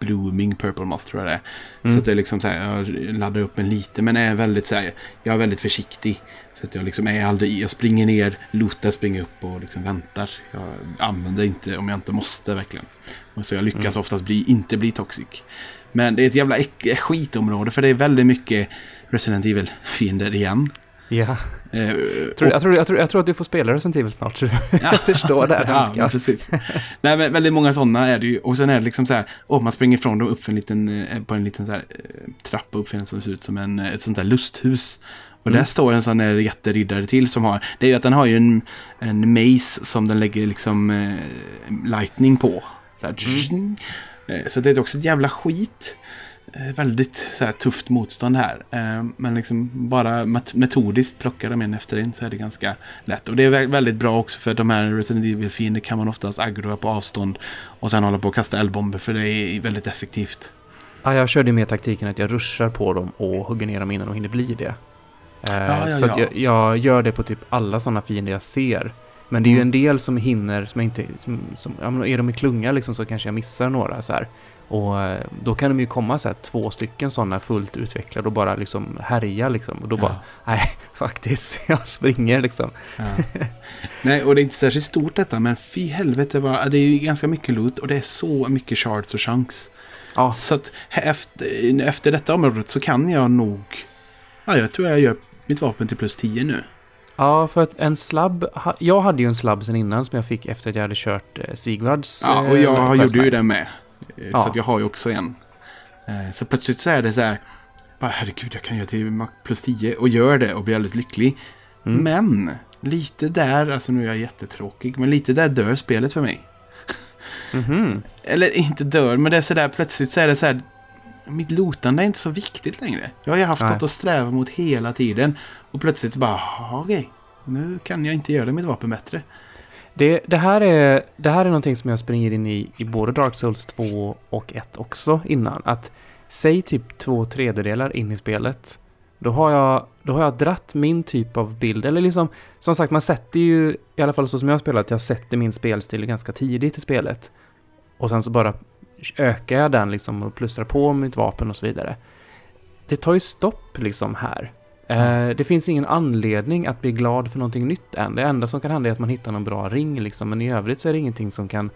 Blooming Purple Moss tror jag det är. Mm. Så att det är liksom så här, jag laddar upp en lite. Men är väldigt så här, jag är väldigt försiktig. Så att jag liksom är aldrig, jag springer ner, lootar, springer upp och liksom väntar. Jag använder inte om jag inte måste verkligen. Och så jag lyckas Mm. oftast bli, inte bli toxic. Men det är ett jävla skitområde för det är väldigt mycket Resident Evil-fiender igen. Ja, Eh, jag tror, jag, tror, jag, tror, jag tror att du får spela Resident Evil snart, så Ja. förstår det här ja, men precis. Nej, men väldigt många sådana är det ju. Och sen är det liksom så här, oh, man springer ifrån dem upp en liten, eh, på en liten så här, eh, trappa upp en som ser ut som en, eh, ett sånt där lusthus. Och Mm. där står en sån där jätteriddare till som har, det är ju att den har ju en, en mace som den lägger liksom eh, lightning på. Så, här, Mm. så det är också ett jävla skit. Eh, väldigt så här, tufft motstånd här. Eh, men liksom bara met- metodiskt plockar de en efter en så är det ganska lätt. Och det är vä- väldigt bra också för de här Resident Evil-fiender kan man oftast aggroa på avstånd. Och sen hålla på och kasta eldbomber för det är väldigt effektivt. Ja, jag körde med taktiken att jag ruschar på dem och hugger ner dem innan de hinner bli det. Eh, Ja, ja, så att ja. jag, jag gör det på typ alla sådana fiender jag ser. Men det är ju Mm. en del som hinner, som jag inte, som, som, ja, är de i klunga liksom så kanske jag missar några så här. Och eh, då kan de ju komma så här två stycken sådana fullt utvecklade och bara liksom härja liksom. Och då bara, nej faktiskt, jag springer liksom. Ja. Nej, och det är inte särskilt stort detta, men fy helvete vad, det är ju ganska mycket loot och det är så mycket shards och chunks. Ja, Så att efter, efter detta området så kan jag nog, ja jag tror jag gör mitt vapen till plus 10 nu. ja för att en slabb, jag hade ju en slabb sen innan som jag fick efter att jag hade kört eh, Sigvards. Ja, och eh, jag gjorde ju det med. Eh, Ja. Så att jag har ju också en. Eh, Så plötsligt så är det så här, bara herregud jag kan göra till max plus 10 och gör det och blir alldeles lycklig. Mm. Men lite där, alltså nu är jag jättetråkig, men lite där dör spelet för mig. Mhm. Eller inte dör, men det är sådär plötsligt så är det så här. Mitt lotande är inte så viktigt längre. Jag har ju haft Nej. något att sträva mot hela tiden. Och plötsligt bara, "Ja, okej. Nu kan jag inte göra mitt vapen bättre. Det, det, här är, det här är någonting som jag springer in i i både Dark Souls 2 och 1 också innan. Att säg typ två tredjedelar in i spelet. Då har jag, då har jag dratt min typ av bild. Eller liksom, som sagt man sätter ju, i alla fall så som jag har spelat, jag sätter min spelstil ganska tidigt i spelet. Och sen så bara ökar jag den liksom och plussar på mitt vapen och så vidare. Det tar ju stopp liksom här. Eh, det finns ingen anledning att bli glad för någonting nytt än. Det enda som kan hända är att man hittar någon bra ring liksom, men i övrigt så är det ingenting som kan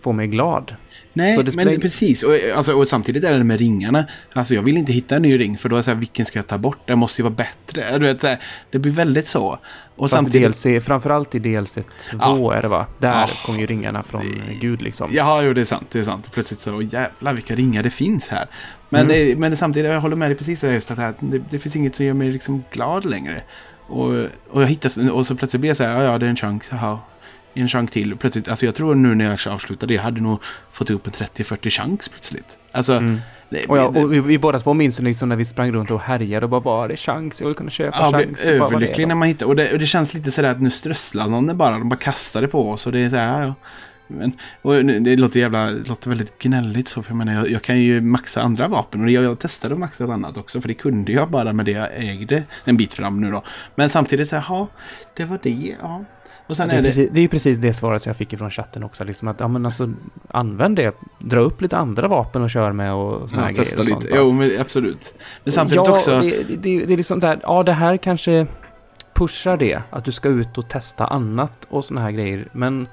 få mig glad. Nej, men precis. Och, alltså, och samtidigt är det med ringarna. Alltså jag vill inte hitta en ny ring för då är det så här, vilken ska jag ta bort? Den måste ju vara bättre. Du vet, här, det blir väldigt så. Och Fast samtidigt... DLC, framförallt i DLC 2 Ja. är det va? Där Ja. kommer ju ringarna från eh, Gud liksom. Ja, jo, det är sant. Det är sant. Plötsligt så, jävlar vilka ringar det finns här. Men, Mm. det, men samtidigt, jag håller med dig precis där just att här, det, det finns inget som gör mig liksom glad längre. Och, och, jag hittar, och så plötsligt blir jag så här, ja, ja, det är en jaha. En chunk till. Plötsligt, alltså jag tror nu när jag avslutade, jag hade nog fått upp en 30-40 chunks plötsligt. Alltså, Mm. det, Och, jag, och vi, vi båda två minns liksom när vi sprang runt och härjade och bara var det chans? Jag vill kunna köpa Ja, jag chans. är överlycklig när man hittar. Och det, och det känns lite sådär att nu strösslar någon det bara. De bara kastar det på oss. Och det är så här, ja. Men, och det låter, jävla, det låter väldigt gnälligt så. För jag menar, jag, jag kan ju maxa andra vapen. Och jag, jag testade att maxa ett annat också. För det kunde jag bara med det jag ägde en bit fram nu då. Men samtidigt så här, ja, det var det. Ja. Och sen Det är, är det... precis, det är ju precis det svaret jag fick ifrån chatten också. Liksom att, ja men alltså, använd det. Dra upp lite andra vapen och kör med och såna Ja, här testa lite. Jo, men absolut. Men samtidigt ja, också... Det, det, det, det är liksom där, ja det här kanske pushar det. Att du ska ut och testa annat och såna här grejer. Men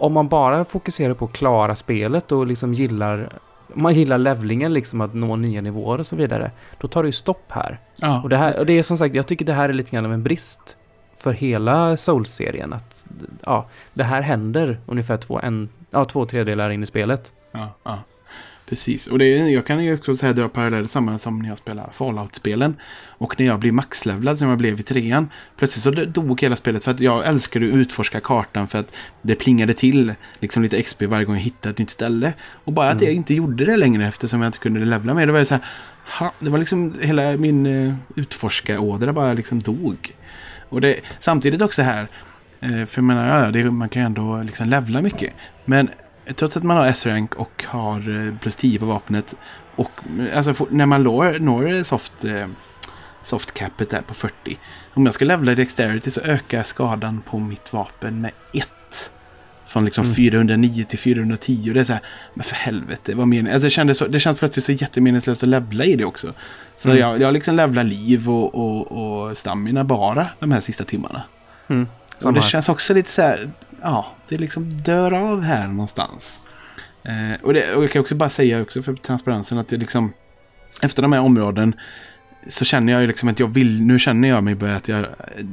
om man bara fokuserar på att klara spelet och liksom gillar man gillar levlingen, liksom att nå nya nivåer och så vidare, då tar det ju stopp här. Ja, Och det, här, och det är som sagt, jag tycker det här är lite grann av en brist för hela Souls-serien. Att ja, det här händer ungefär två, en, ja, två tredjedelar in i spelet. ja, ja. Precis, och det, jag kan ju också så här dra paralleller samma som när jag spelar Fallout-spelen. Och när jag blir maxlevlad som jag blev i trean. Plötsligt så dog hela spelet för att jag älskade att utforska kartan för att det plingade till liksom lite XP varje gång jag hittade ett nytt ställe. Och bara att jag inte gjorde det längre eftersom jag inte kunde levla mer. Det var så här, ha, det var liksom hela min uh, utforskarådra bara liksom dog. Och det, samtidigt också här, eh, för jag menar, ja, det, man kan ju ändå liksom levla mycket. Men trots att man har S-rank och har eh, plus 10 på vapnet. Och eh, alltså, när man når, når soft, soft capet där på 40. Om jag ska levla i dexterity så ökar skadan på mitt vapen med 1. Från liksom Mm. 409 till 410. Och det är så här, men för helvete, vad meningen? Alltså det, kändes så, det känns plötsligt så jättemeningslöst att levla i det också. Så Mm. jag, jag liksom levlar liv och, och, och stamina bara de här sista timmarna. Mm. Och det känns också lite så här, ja, det liksom dör av här någonstans. Eh, och, det, och jag kan också bara säga också för transparensen att det liksom, efter de här områden så känner jag ju liksom att jag vill, nu känner jag mig börja att jag,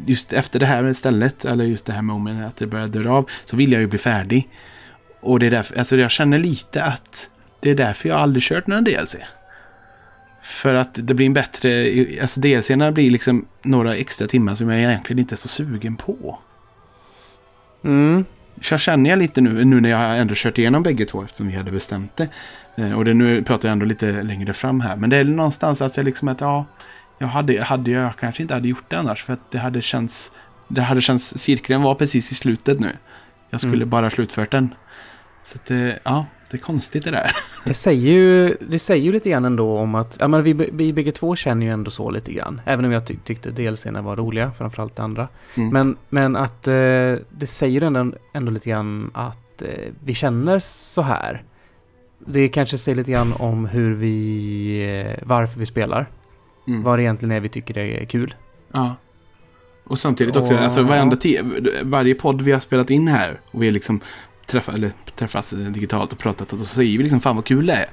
just efter det här stället, eller just det här momentet, att det börjar dö av, så vill jag ju bli färdig. Och det är därför, alltså jag känner lite att det är därför jag aldrig kört någon DLC. För att det blir en bättre, alltså DLCerna blir liksom några extra timmar som jag egentligen inte är så sugen på. Mm. Så jag känner jag lite nu, nu när jag ändå kört igenom bägge två eftersom vi hade bestämt det. Eh, Och det, nu pratar jag ändå lite längre fram här. Men det är någonstans att jag liksom att ja, jag hade, hade jag kanske inte hade gjort det annars. För att det hade känts, det hade känts, cirkeln var precis i slutet nu. Jag skulle Mm. bara slutfört den. Så att det, ja, det är konstigt det där. Det säger ju, det säger ju lite grann ändå om att, ja men vi, vi bägge två känner ju ändå så lite grann. Även om jag tyck, tyckte DLCerna var roliga, framförallt det andra. Mm. Men, men att eh, det säger ändå, ändå lite grann att eh, vi känner så här. Det kanske säger lite grann om hur vi, eh, varför vi spelar. Mm. Vad det egentligen är vi tycker är kul. Ja. Och samtidigt också, Och- alltså varenda varje podd vi har spelat in här och vi har liksom träffa, eller träffats eh, digitalt och pratat och så säger vi liksom fan vad kul det är.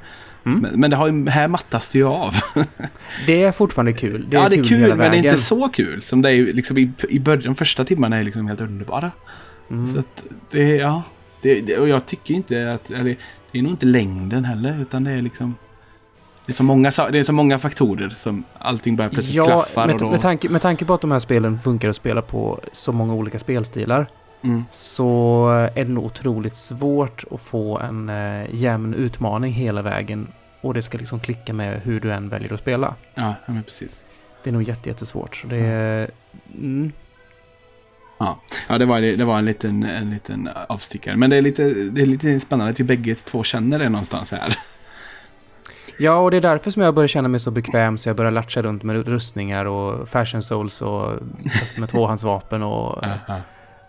Mm. Men, men det har här mattas det ju av. Det är fortfarande kul. Det är ja, det är kul, hela men det är inte så kul. Som det är liksom i, i början, de första timmarna är liksom helt underbara. Mm. Så att det är, ja. Det, det, och jag tycker inte att, eller det är nog inte längden heller, utan det är liksom det är så många, det är så många faktorer som allting bara plötsligt Ja, klaffar. med, då, med, tanke, med tanke på att de här spelen funkar att spela på så många olika spelstilar mm, så är det nog otroligt svårt att få en eh, jämn utmaning hela vägen och det ska liksom klicka med hur du än väljer att spela. ja, men precis. Det är nog jätte, jättesvårt. Så det är... Mm, Ja, ja det, var, det var en liten, en liten avstickare. Men det är, lite, det är lite spännande att vi bägge två känner det någonstans här. Ja, och det är därför som jag börjar känna mig så bekväm så jag börjar latcha runt med rustningar och fashion souls och testa med tvåhandsvapen och,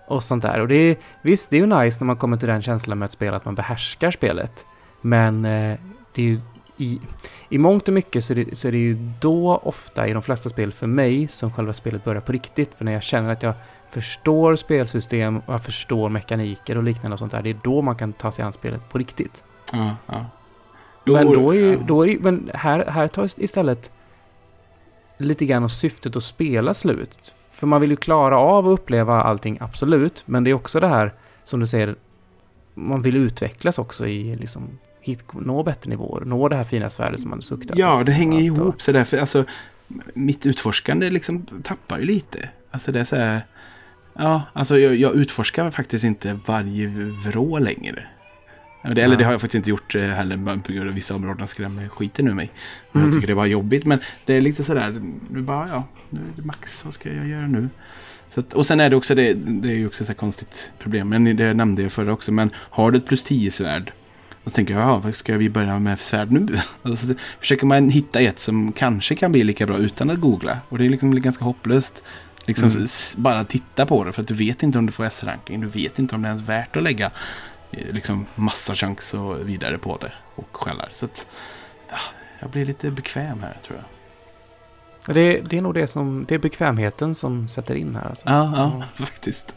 och sånt där. Och det är, visst, det är ju nice när man kommer till den känslan med att spela att man behärskar spelet. Men eh, det är ju i, i mångt och mycket så är, det, så är det ju då ofta i de flesta spel för mig som själva spelet börjar på riktigt. För när jag känner att jag förstår spelsystem och jag förstår mekaniker och liknande och sånt där. Det är då man kan ta sig an spelet på riktigt. Ja, ja. Men då är ju, då är det, men här, här tar istället lite grann av syftet att spela slut. För man vill ju klara av att uppleva allting, absolut. Men det är också det här, som du säger, man vill utvecklas också i liksom, hit, nå bättre nivåer, nå det här fina svärdet som man suktar Ja, det hänger Allt ihop så därför, alltså, mitt utforskande liksom tappar ju lite. Alltså det är så här, ja, alltså jag, jag utforskar faktiskt inte varje vrå längre. Det, eller det har jag faktiskt inte gjort eh, heller, bara på grund av vissa områden skrämmer skiten ur mig. Men Mm. Jag tycker det var jobbigt, men det är lite sådär, nu bara, ja, nu är det max, vad ska jag göra nu? Så att, och sen är det också, det, det är ju också ett konstigt problem, men det nämnde jag förra också, men har du ett plus 10 svärd och så tänker jag, ja, vad ska vi börja med svärd nu? Och så försöker man hitta ett som kanske kan bli lika bra utan att googla. Och det är liksom ganska hopplöst. Liksom Mm. bara titta på det för att du vet inte om du får S-ranking. Du vet inte om det är ens värt att lägga liksom massa chunks och vidare på det. Och skällar. Så att ja, jag blir lite bekväm här tror jag. Det, det är nog det som, det är bekvämheten som sätter in här. Alltså. Ja, ja faktiskt.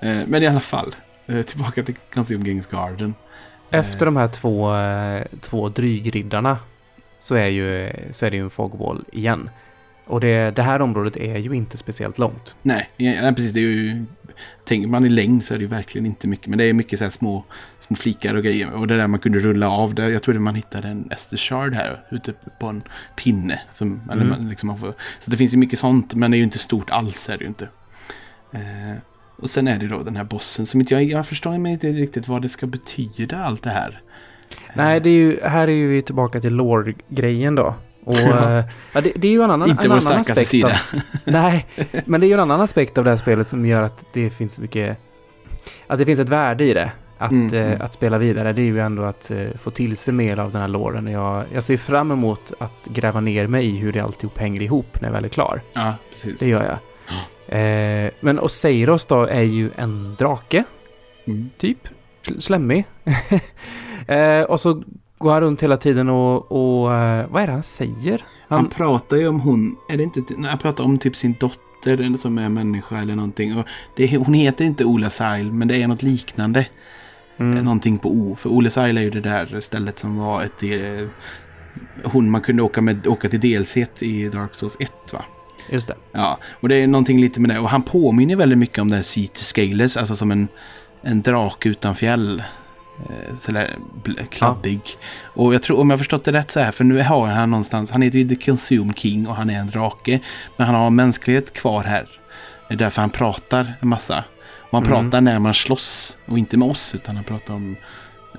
Eh, Men i alla fall. eh, Tillbaka till Consume Games Garden. Efter de här två, eh, två drygriddarna så är, ju, så är det ju en fogwall igen. Och det, det här området är ju inte speciellt långt. Nej, ja, precis. Det är ju, tänker man i längd så är det ju verkligen inte mycket. Men det är mycket så här små, små flikar och grejer. Och det där man kunde rulla av. Där, jag trodde man hittade en Ester Shard här ute på en pinne. Som, eller Mm. man, liksom, man får, så det finns ju mycket sånt. Men det är ju inte stort alls. Är det ju inte. Eh, och sen är det då den här bossen som inte jag, jag förstår mig inte riktigt vad det ska betyda allt det här. Nej, det är ju, här är ju vi tillbaka till lore-grejen då. Och Ja. eh, ja, det, det är ju en annan, Inte en vår annan aspekt sida. Av, nej, men det är ju en annan aspekt av det här spelet som gör att det finns så mycket... Att det finns ett värde i det. Att, Mm, eh, mm. att spela vidare, det är ju ändå att eh, få till sig mer av den här loren. Och Jag, jag ser fram emot att gräva ner mig i hur det alltihop hänger ihop när jag väl är klar. Ja, precis. Det gör jag. Eh, men Oseiros då är ju en drake, Mm. typ. Sl- Slemmig. eh, och så går han runt hela tiden och, och eh, vad är det han säger? Han Han, pratar ju om hon, är det inte, nej, han pratar om typ sin dotter eller som är människa eller någonting. Och det, hon heter inte Ola Sail men det är något liknande. mm, Någonting på O. För Ola Sail är ju det där stället som var ett... Eh, hon man kunde åka, med, åka till DLC i Dark Souls 1 va? just det. Ja, och det är någonting lite med det. Och han påminner väldigt mycket om den här City Scales, alltså som en, en drake utan fjäll. Eh, Sådär kladdig. Och jag tror, om jag förstått det rätt så här, för nu har han någonstans, han heter ju The Consume King och han är en drake. Men han har mänsklighet kvar här. Det är därför han pratar en massa. Och han Mm. pratar när man slåss och inte med oss utan han pratar om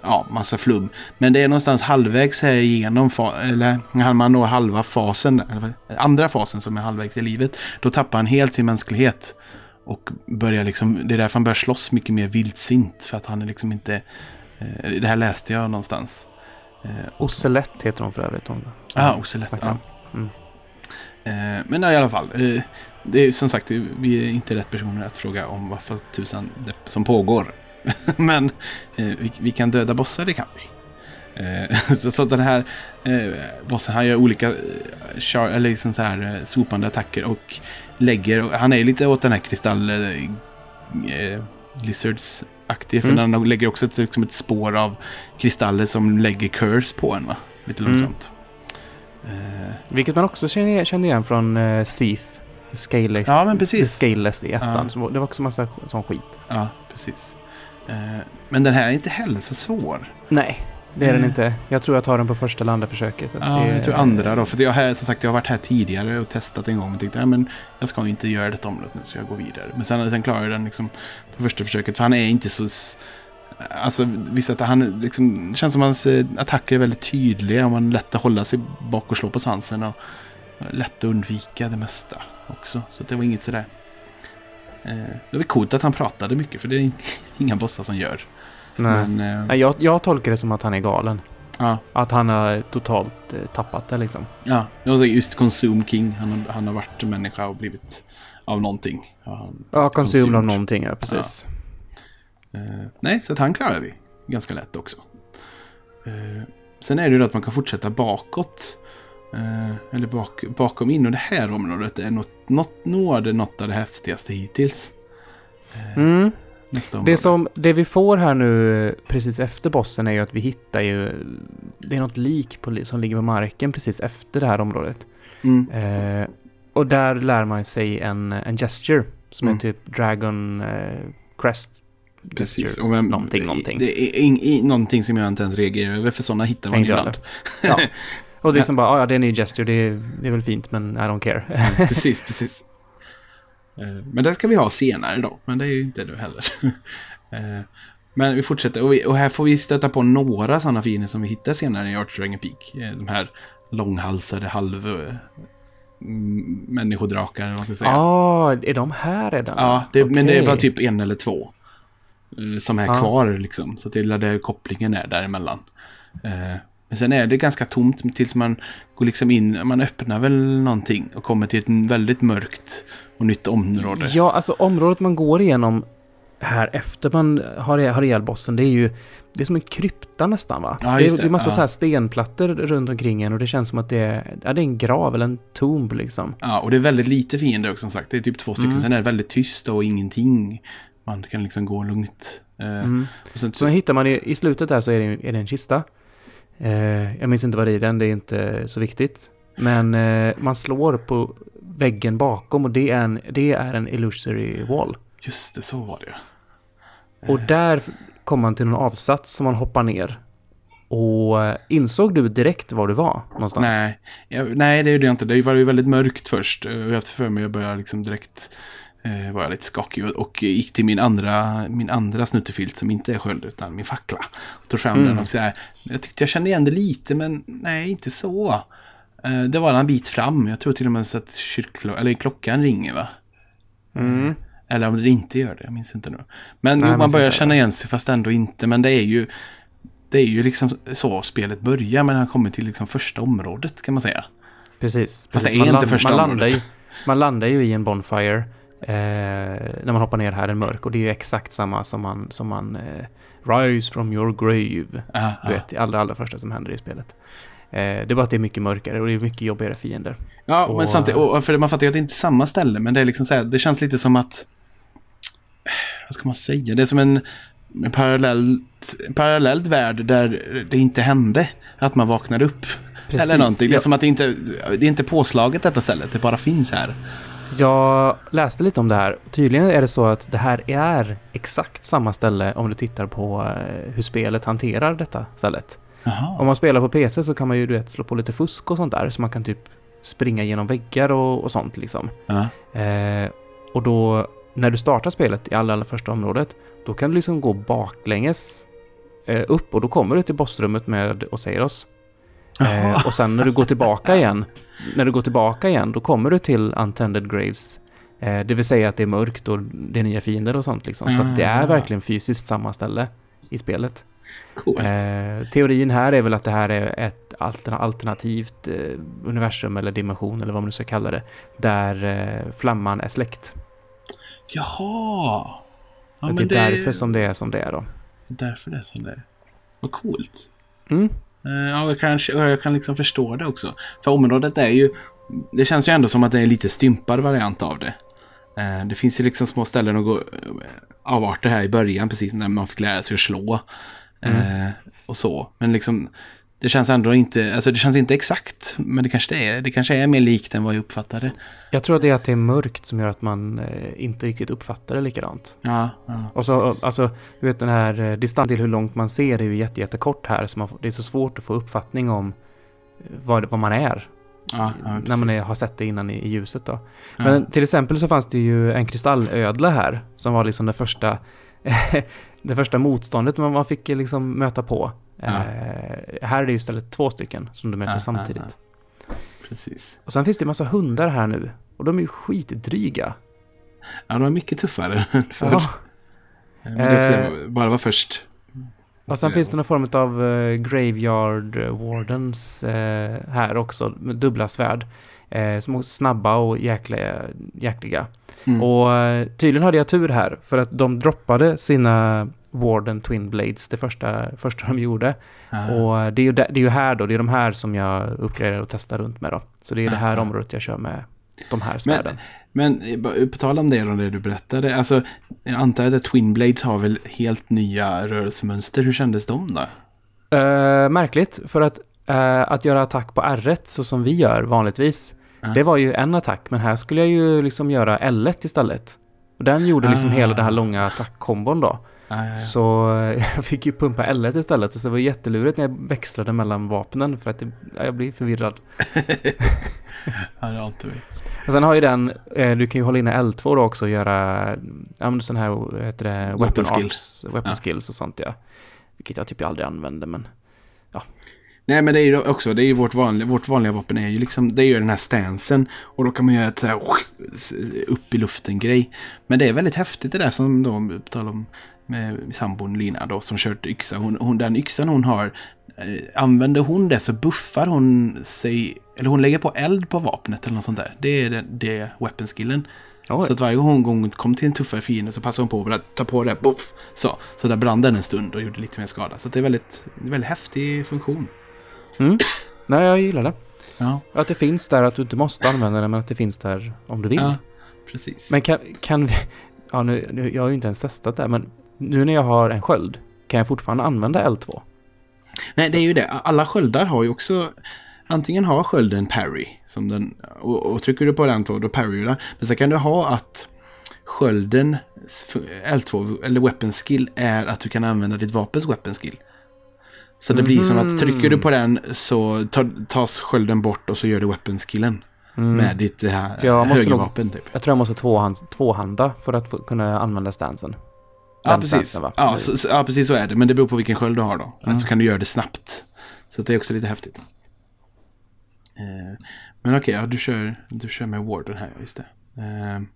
ja, massa flum. Men det är någonstans halvvägs här igenom, eller när man når halva fasen, andra fasen som är halvvägs i livet, då tappar han helt sin mänsklighet. Och börjar liksom, det är därför han börjar slåss mycket mer vildsint, för att han är liksom inte, det här läste jag någonstans. Eh, Ocelett heter hon för övrigt. Hon, Ocelot. snackar Ja. Mm. Eh, men ja, i alla fall. Eh, det är som sagt, vi är inte rätt personer att fråga om vad för tusan det som pågår. men eh, vi, vi kan döda bossar, det kan vi. Eh, så, så den här eh, bossen, han gör olika eh, char, liksom så här, eh, swopande attacker och lägger, och han är lite åt den här kristall eh, eh, lizards aktig för Mm. han lägger också ett, liksom ett spår av kristaller som lägger curse på en va? Lite Mm. långsamt. Eh, Vilket man också känner, känner igen från uh, Seath. Scaleless, Ja, men precis. Scaleless i ettan. Ja. Det var också massa sån skit. Ja, precis. Eh, men den här är inte heller så svår. Nej, det är den Mm. inte. Jag tror jag tar den på första eller andra försöket. så att Ja, det- jag tror andra då. För jag har som sagt jag har varit här tidigare och testat en gång och tyckte att jag ska inte göra detta området nu så jag går vidare. Men sen, sen klarar jag den liksom på första försöket. För han är inte så... Alltså vissa att han liksom, känns som hans eh, attacker är väldigt tydliga och man är lätt att hålla sig bak och slå på svansen och lätt att undvika det mesta också. Så det var inget sådär. Eh, det var coolt att han pratade mycket för det är inga bossar som gör. Nej. Men, eh, Nej, jag, jag tolkar det som att han är galen. ja, Att han har totalt tappat det liksom. Ja, just Consume King. Han har, han har varit människa och blivit av någonting. Ja, han, Ja, konsum av Consumed. någonting, ja precis. eh, nej, så att han klarar vi ganska lätt också. Eh, sen är det ju att man kan fortsätta bakåt. Eh, eller bak, bakom in. Och det här området är något, något, det något av det häftigaste hittills. Eh, Mm. Det, som, det vi får här nu eh, precis efter bossen är ju att vi hittar ju... Det är något lik på, som ligger på marken precis efter det här området. Mm. Eh, och där lär man sig en, en gesture som Mm. är typ Dragon eh, Crest. Precis. gesture. Och vem, någonting, någonting. Det är in, i, någonting som jag inte ens reagerar över. För sådana hittar man jag ibland. Ja. Och det är som bara, "Ah, ja det är en ny gesture, det är, det är väl fint men I don't care. precis, precis. Eh, Men det ska vi ha senare då. Men det är ju inte du heller. Eh, Men vi fortsätter. Och, vi, och här får vi stöta på några sådana fiender som vi hittar senare i Arch Dragon Peak. Eh, De här långhalsade halv... Människodrakar, eller vad man ska säga. Ja, ah, är de här redan? Ja, det, men det är bara typ en eller två. eh, Som är Ja. kvar liksom. Så det är där kopplingen är däremellan. Eh, Men sen är det ganska tomt tills man går liksom in. Man öppnar väl någonting och kommer till ett väldigt mörkt och nytt område. Ja, alltså området man går igenom här efter man har, har ihjäl bossen, det är ju det är som en krypta nästan va? Ja, det, är, det, är massa ja. så här stenplattor runt omkring en och det känns som att det är, ja, det är en grav eller en tomb liksom. Ja, och det är väldigt lite fiender också som sagt. Det är typ två stycken. Mm. Sen är det väldigt tyst och ingenting. Man kan liksom gå lugnt. Eh, Mm. och sen, Så hittar man i, i slutet där så är det, är det en kista. Eh, jag minns inte vad det är i den, det är inte så viktigt. Men eh, man slår på, väggen bakom och det är en, det är en illusory wall. Just det, så var det Och där kom man till någon avsats som man hoppar ner. Och eh, insåg du direkt var du var någonstans? Nej, jag, nej det gjorde jag inte. Det var ju väldigt mörkt först. Och jag för mig jag började liksom direkt eh, var jag lite skakig och, och gick till min andra, min andra snuttefilt som inte är sköld utan min fackla. Och tog fram Mm. den och så här, jag tyckte jag kände igen det lite men nej inte så. Eh, det var en bit fram. Jag tror till och med så att kyrklo- eller klockan ringer va? Mm. Eller om det inte gör det, jag minns inte nu. Men Nej, jo, man börjar inte känna igen sig fast ändå inte. Men det är ju, det är ju liksom så spelet börjar. Men han kommer till liksom första området kan man säga. Precis. Fast det precis. är Man inte första man landar, området. ju, man landar ju i en Bonfire eh, när man hoppar ner här i mörk. Och det är ju exakt samma som man, som man eh, Rise from your grave. Ah, Du vet, det allra, allra första som händer i spelet. Eh, det är bara att det är mycket mörkare och det är mycket jobbigare fiender. Ja, Och- men samtidigt, och, för man fattar ju att det inte är samma ställe. Men det är liksom så här, det känns lite som att, vad ska man säga, det är som en, en parallellt, parallellt värld där det inte hände att man vaknar upp. Precis, Eller någonting. Det är som att det inte, det är inte påslaget detta stället, det bara finns här. Jag läste lite om det här. Tydligen är det så att det här är exakt samma ställe om du tittar på eh, hur spelet hanterar detta stället. Jaha. Om man spelar på PC så kan man ju du vet, slå på lite fusk och sånt där. Så man kan typ springa genom väggar och, och sånt liksom. Ja. Eh, och då, när du startar spelet i allra, allra första området, då kan du liksom gå baklänges eh, upp och då kommer du till bossrummet med Oseiros. Eh, och sen när du går tillbaka igen, när du går tillbaka igen, då kommer du till Untended Graves. Eh, det vill säga att det är mörkt och det är nya fiender och sånt liksom. Så att det är Ah. verkligen fysiskt samma ställe i spelet. Eh, teorin här är väl att det här är ett alterna- alternativt eh, universum eller dimension eller vad man nu ska kalla det. Där eh, flamman är släckt. Jaha. Ja, att det är därför som det är som det är då. Därför det är som det är. Vad coolt. Mm. Eh, Ja, jag kan, jag kan liksom förstå det också. För området är ju... Det känns ju ändå som att det är lite stympad variant av det. Eh, Det finns ju liksom små ställen att gå avarter här i början, precis när man fick lära sig att slå. Eh, och så. Men liksom... Det känns ändå inte... Alltså det känns inte exakt. Men det kanske det är. Det kanske är mer likt än vad jag uppfattade. Jag tror att det är att det är mörkt som gör att man eh, inte riktigt uppfattar det likadant. Ja, ja Och så, precis. alltså, du vet den här eh, distansen till hur långt man ser är ju jätte, jättekort här. Så man, det är så svårt att få uppfattning om eh, vad, vad man är. ja, ja, när man är, har sett det innan i, i ljuset då. Men till exempel så fanns det ju en kristallödla här. Som var liksom det första, det första motståndet man, man fick liksom möta på. Ja. Eh, här är det istället två stycken som du möter Ja, samtidigt. Precis. Och sen finns det en massa hundar här nu. Och de är ju skitdryga. Ja, de är mycket tuffare än förr. Ja. Men det Eh, bara var först. Och sen finns det någon form av eh, Graveyard Wardens eh, här också. Med dubbla svärd. Eh, som är snabba och jäkliga. jäkliga. Mm. Och eh, tydligen hade jag tur här. För att de droppade sina Warden Twin Blades. Det första, första de gjorde. Ja. Och eh, det är, ju, det är ju här då. Det är de här som jag uppgraderar och testar runt med då. Så det är det här Aha. området jag kör med de här svärden. Men eh, bara på tal om det, om det du berättade. Alltså, jag antar att Twin Blades har väl helt nya rörelsemönster. Hur kändes de då? Eh, märkligt, för att, eh, att göra attack på R1 så som vi gör vanligtvis, Ja. det var ju en attack, men här skulle jag ju liksom göra L1 istället. Och den gjorde liksom Ah. hela den här långa attackkombon då. Ja, ja, ja. Så eh, jag fick ju pumpa L1 istället, så det var jättelurigt när jag växlade mellan vapnen för att det, ja, jag blir förvirrad. ja, det inte vi. Och sen har ju den, eh, du kan ju hålla inne L2 då också och göra, ja men sån här, vad heter det, weapon, Weapon skills. arts, weapon Ja. skills och sånt ja. Vilket jag typ aldrig använder men Nej, men det är ju också, det är vårt vanliga, vårt vanliga vapen är ju liksom, det är ju den här stansen. Och då kan man göra ett så här upp i luften-grej. Men det är väldigt häftigt det där som då, tal om med sambon Lina då, som kört yxa. Hon, hon, den yxan hon har, eh, använder hon det så buffar hon sig, eller hon lägger på eld på vapnet eller något sånt där. Det är det, det weapon-skillen. Oj. Så att varje gång hon kom till en tuffare fiende så passade hon på att ta på det, buff, så. Så där brann den en stund och gjorde lite mer skada. Så det är väldigt, väldigt häftig funktion. Mm. Nej, jag gillar det. Ja. Att det finns där, att du inte måste använda det, men att det finns där om du vill. Ja, precis. Men kan, kan vi... Ja, nu, nu, jag har ju inte ens testat det, men nu när jag har en sköld, kan jag fortfarande använda L2? Nej, det är ju det. Alla sköldar har ju också antingen ha skölden parry. Som den, och, och trycker du på den då parry du den. Men så kan du ha att skölden L2, eller weapon skill, är att du kan använda ditt vapens weapon skill. Så det blir som att trycker du på den så tas skölden bort och så gör du weapon skillen. Mm. Med ditt det här Jag måste nog- högervapen typ. Jag tror jag måste tvåhand, tvåhanda för att få, kunna använda stansen. Ja precis. stansen? Ja, så, ja, precis så är det. Men det beror på vilken sköld du har då. Mm. Så kan du göra det snabbt. Så det är också lite häftigt. Eh, men okej, ja, du, kör, du kör med Warden här, just det. Eh, men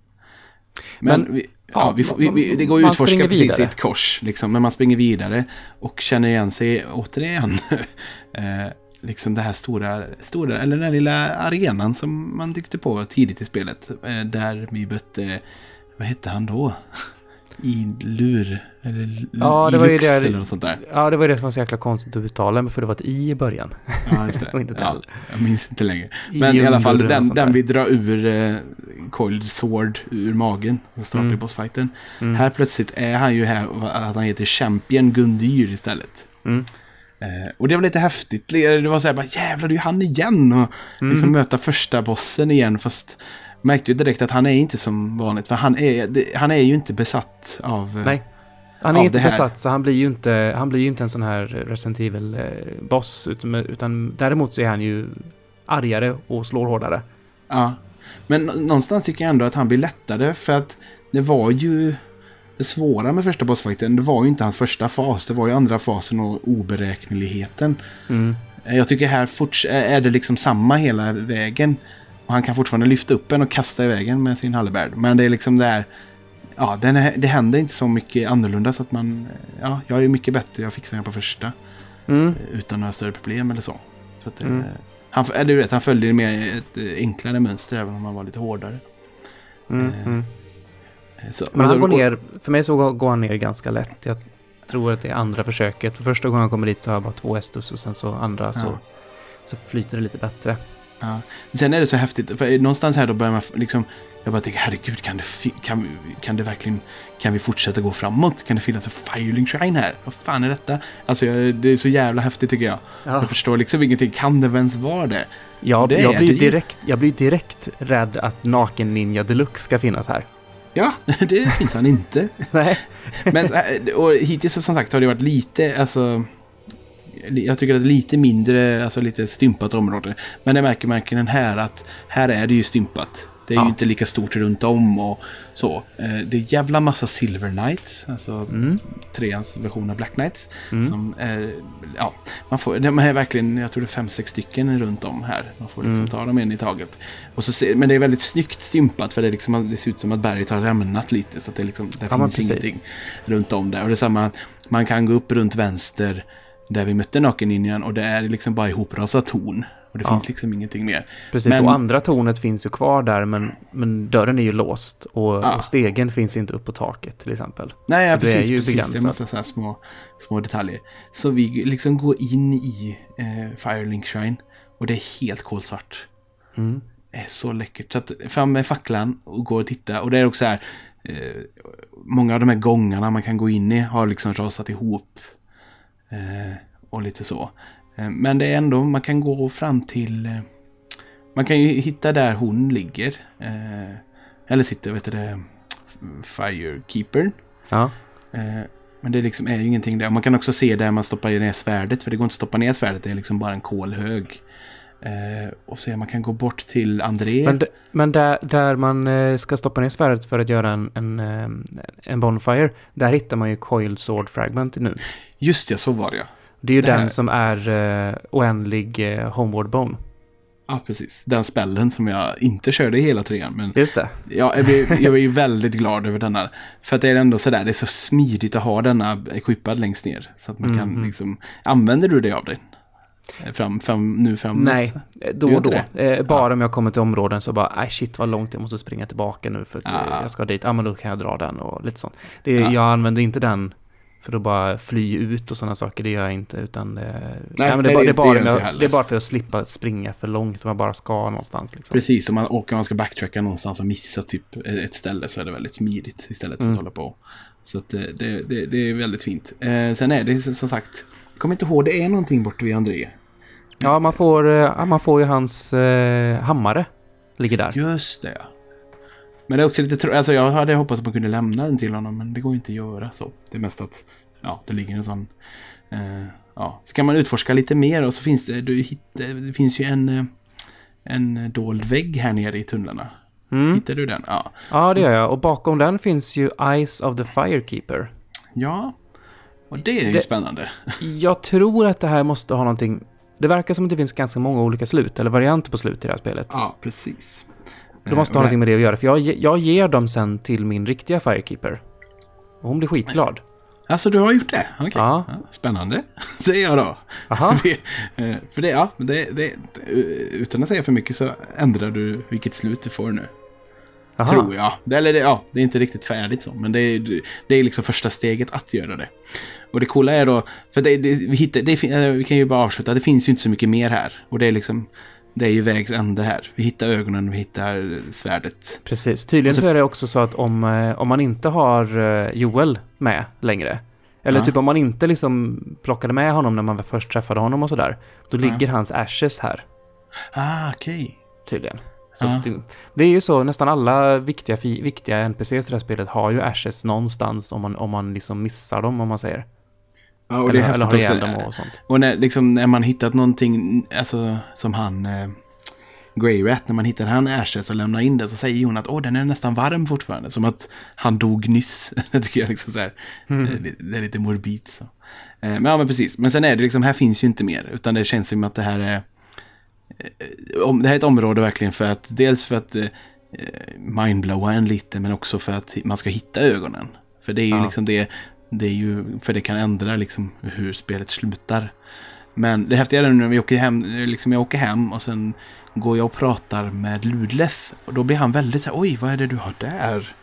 Men, vi, ja, vi, får, vi, vi, det går ju att utforska precis vidare. ett kors. Liksom, men man springer vidare och känner igen sig återigen. eh, liksom det här stora, stora, eller den här lilla arenan som man tyckte på tidigt i spelet. Eh, där vi mötte, vad hette han då? I lur, eller Ja, det var ju där- eller något sånt där. Ja, det var det som var så jäkla konstigt att uttala, för det var ett i i början. Ja, just det. Och inte ett ja, jag minns inte längre. Men i alla fall, den, den vi drar ur eh, Coiled Sword ur magen. Som startar Mm. bossfighten. Mm. Här plötsligt är han ju här och att han heter Champion Gundyr istället. Mm. Eh, och det var lite häftigt. Det var så här, bara, jävlar det är ju han igen. Och Mm. liksom möta första bossen igen. Fast märkte ju direkt att han är inte som vanligt. För han är, han är ju inte besatt av... eh, Nej. Han är inte besatt, så han blir ju inte, han blir ju inte en sån här Resident Evil-boss. Utan, utan däremot så är han ju argare och slår hårdare. Ja. Men nå- någonstans tycker jag ändå att han blir lättare för att det var ju det svåra med första bossfighten. Det var ju inte hans första fas. Det var ju andra fasen och oberäkneligheten. Mm. Jag tycker här är det liksom samma hela vägen. Och han kan fortfarande lyfta upp en och kasta iväg en med sin hallerbärd. Men det är liksom där... Ja, den det händer inte så mycket annorlunda så att man... Ja, jag är mycket bättre. Jag fixar den på första. Mm. Utan några större problem eller så. så att, eh, Mm. Han, eller du vet, han följde med ett eh, enklare mönster även om han var lite hårdare. Mm. Eh, Mm. Eh, Så, Men han så- går ner, för mig så går han ner ganska lätt. Jag tror att det är andra försöket. För första gången han kommer dit så har jag bara två estus och sen så andra så, Ja. så flyter det lite bättre. Ja. Sen är det så häftigt, för någonstans här då börjar man liksom... Jag bara tänker, herregud, kan det, kan, kan det verkligen... Kan vi fortsätta gå framåt? Kan det finnas en Firling Shrine här? Vad fan är detta? Alltså, jag, det är så jävla häftigt tycker jag. Ja. Jag förstår liksom ingenting. Kan det ens vara det? Jag, det jag, blir det direkt, jag blir direkt rädd att Naken Ninja Deluxe ska finnas här. Ja, det finns han inte. Nej. Men äh, och hittills som sagt har det varit lite, alltså... Jag tycker att det är lite mindre, alltså lite stympat område. Men det märker man här att här är det ju stympat. Det är Ja. ju inte lika stort runt om och så. Eh, Det är jävla massa Silver Knights, alltså Mm. treans version av Black Knights. Mm. Som är, ja, man får, de är verkligen, jag tror det är fem, sex stycken runt om här. Man får liksom Mm. ta dem en i taget. Och så ser, men det är väldigt snyggt stympat för det, är liksom, det ser ut som att berget har rämnat lite. Så att det, liksom, det Ja, finns ingenting runt om där. Och det är samma, man kan gå upp runt vänster där vi mötte Nakenninjan och det är liksom bara ihoprasat torn. Och det Ja. finns liksom ingenting mer. Precis, Men- och andra tornet finns ju kvar där men, men dörren är ju låst och, Ja. och stegen finns inte upp på taket till exempel. Nej, ja, Så det är precis. ju precis. Det är begränsat. massa så små, små detaljer. Så vi liksom går in i eh, Firelink Shrine och det är helt kolsvart. Mm. Det är så läckert. Så att fram med facklan och gå och titta. Och det är också så här. Eh, många av de här gångarna man kan gå in i har liksom rasat ihop. Eh, och lite så. Eh, men det är ändå, man kan gå fram till... Eh, man kan ju hitta där hon ligger. Eller sitter, vet du det, Firekeepern. Ja. Men det liksom är ju ingenting där. Man kan också se där man stoppar ner svärdet. För det går inte att stoppa ner svärdet. Det är liksom bara en kolhög. Eh, och se man kan gå bort till André. Men, men där, där man ska stoppa ner svärdet för att göra en, en, en bonfire, där hittar man ju coiled sword fragment nu. Just ja, så var det ja. Det är ju Det här- den som är eh, oändlig eh, homeward bone. Ja, precis. Den spällen som jag inte körde i hela trean. Men Just det. ja, jag, blev, jag ju väldigt glad över denna. För att det är ändå sådär, det är så smidigt att ha denna equippad längst ner. Så att man kan Mhm. liksom, använder du det av dig? Eh, Fram, fram, nu framåt? Nej, eh, då och då. Eh, bara om jag kommer till områden så bara, nej shit vad långt jag måste springa tillbaka nu för att Ah. jag ska dit. Ja men då kan jag dra den och lite sånt. Det, Ja. Jag använder inte den för att bara fly ut och sådana saker, det gör jag inte. Utan det, Nej, men det, nej, är bara, det- det, är bara det jag, det är bara för att slippa springa för långt om jag bara ska någonstans. Liksom. Precis, om man, och om man ska backtracka någonstans och missa typ ett ställe så är det väldigt smidigt istället för Mm. att hålla på. Så att eh, det, det, det är väldigt fint. Eh, sen är det som sagt, jag kommer inte ihåg, det är någonting borta vid André. Ja, man får, eh, man får ju hans eh, hammare. Ligger där. Just det. Men det är också lite tråkigt. Alltså jag hade hoppats att man kunde lämna den till honom, men det går inte att göra så. Det är mest att, ja, det ligger en sån... Eh, ja, så kan man utforska lite mer och så finns det, du hittar, det finns ju en, eh, en dold vägg här nere i tunnlarna. Mm. Hittar du den? Ja. Ja, det gör jag. Och bakom den finns ju Eyes of the Firekeeper. Ja. Och det är ju Det- spännande. Jag tror att det här måste ha någonting... Det verkar som att det finns ganska många olika slut, eller varianter på slut i det här spelet. Ja, precis. Det måste ha Eh, och någonting med det att göra, för jag, jag ger dem sen till min riktiga Firekeeper. Och hon blir skitglad. Alltså du har gjort det? Okej. Ja. Ja, spännande, säger jag då. Eh, för det, ja, det, det, utan att säga för mycket så ändrar du vilket slut du får nu. Aha. Tror jag. Eller det, ja, det är inte riktigt färdigt så, men det är, det är liksom första steget att göra det. Och det coola är då, för det, det, vi, hittar, det, eh, vi kan ju bara avsluta, det finns ju inte så mycket mer här. Och det är liksom, det är ju vägs ände här. Vi hittar ögonen, vi hittar svärdet. Precis. Tydligen så så är det också så att om, eh, om man inte har eh, Joel med längre, eller Ja. typ om man inte liksom plockade med honom när man först träffade honom och sådär, då Ja. ligger hans ashes här, Ah, okej. tydligen. Så Ja. det, det är ju så, nästan alla viktiga, viktiga NPCs i det här spelet har ju ashes någonstans om man, om man liksom missar dem, om man säger. Ja, och eller, det är eller häftigt ihjäl också. och sånt. Och när, liksom, när man hittat någonting, alltså som han, eh, Grey Rat, när man hittar han Ashes och lämnar in det så säger hon att åh, den är nästan varm fortfarande. Som att han dog nyss. det tycker jag liksom så här, Mm. det, det är lite morbid så. Eh, men ja, men precis. Men sen är det liksom, här finns ju inte mer. Utan det känns som att det här är, eh, om, det här är ett område verkligen för att, dels för att eh, eh, mindblowa en lite, men också för att man ska hitta ögonen. För det är ju Ja. liksom det, det är ju, för det kan ändra liksom hur spelet slutar. Men det häftiga är nu när vi åker hem, liksom jag åker hem och sen går jag och pratar med Ludlef. Och då blir han väldigt så här, oj vad är det du har där?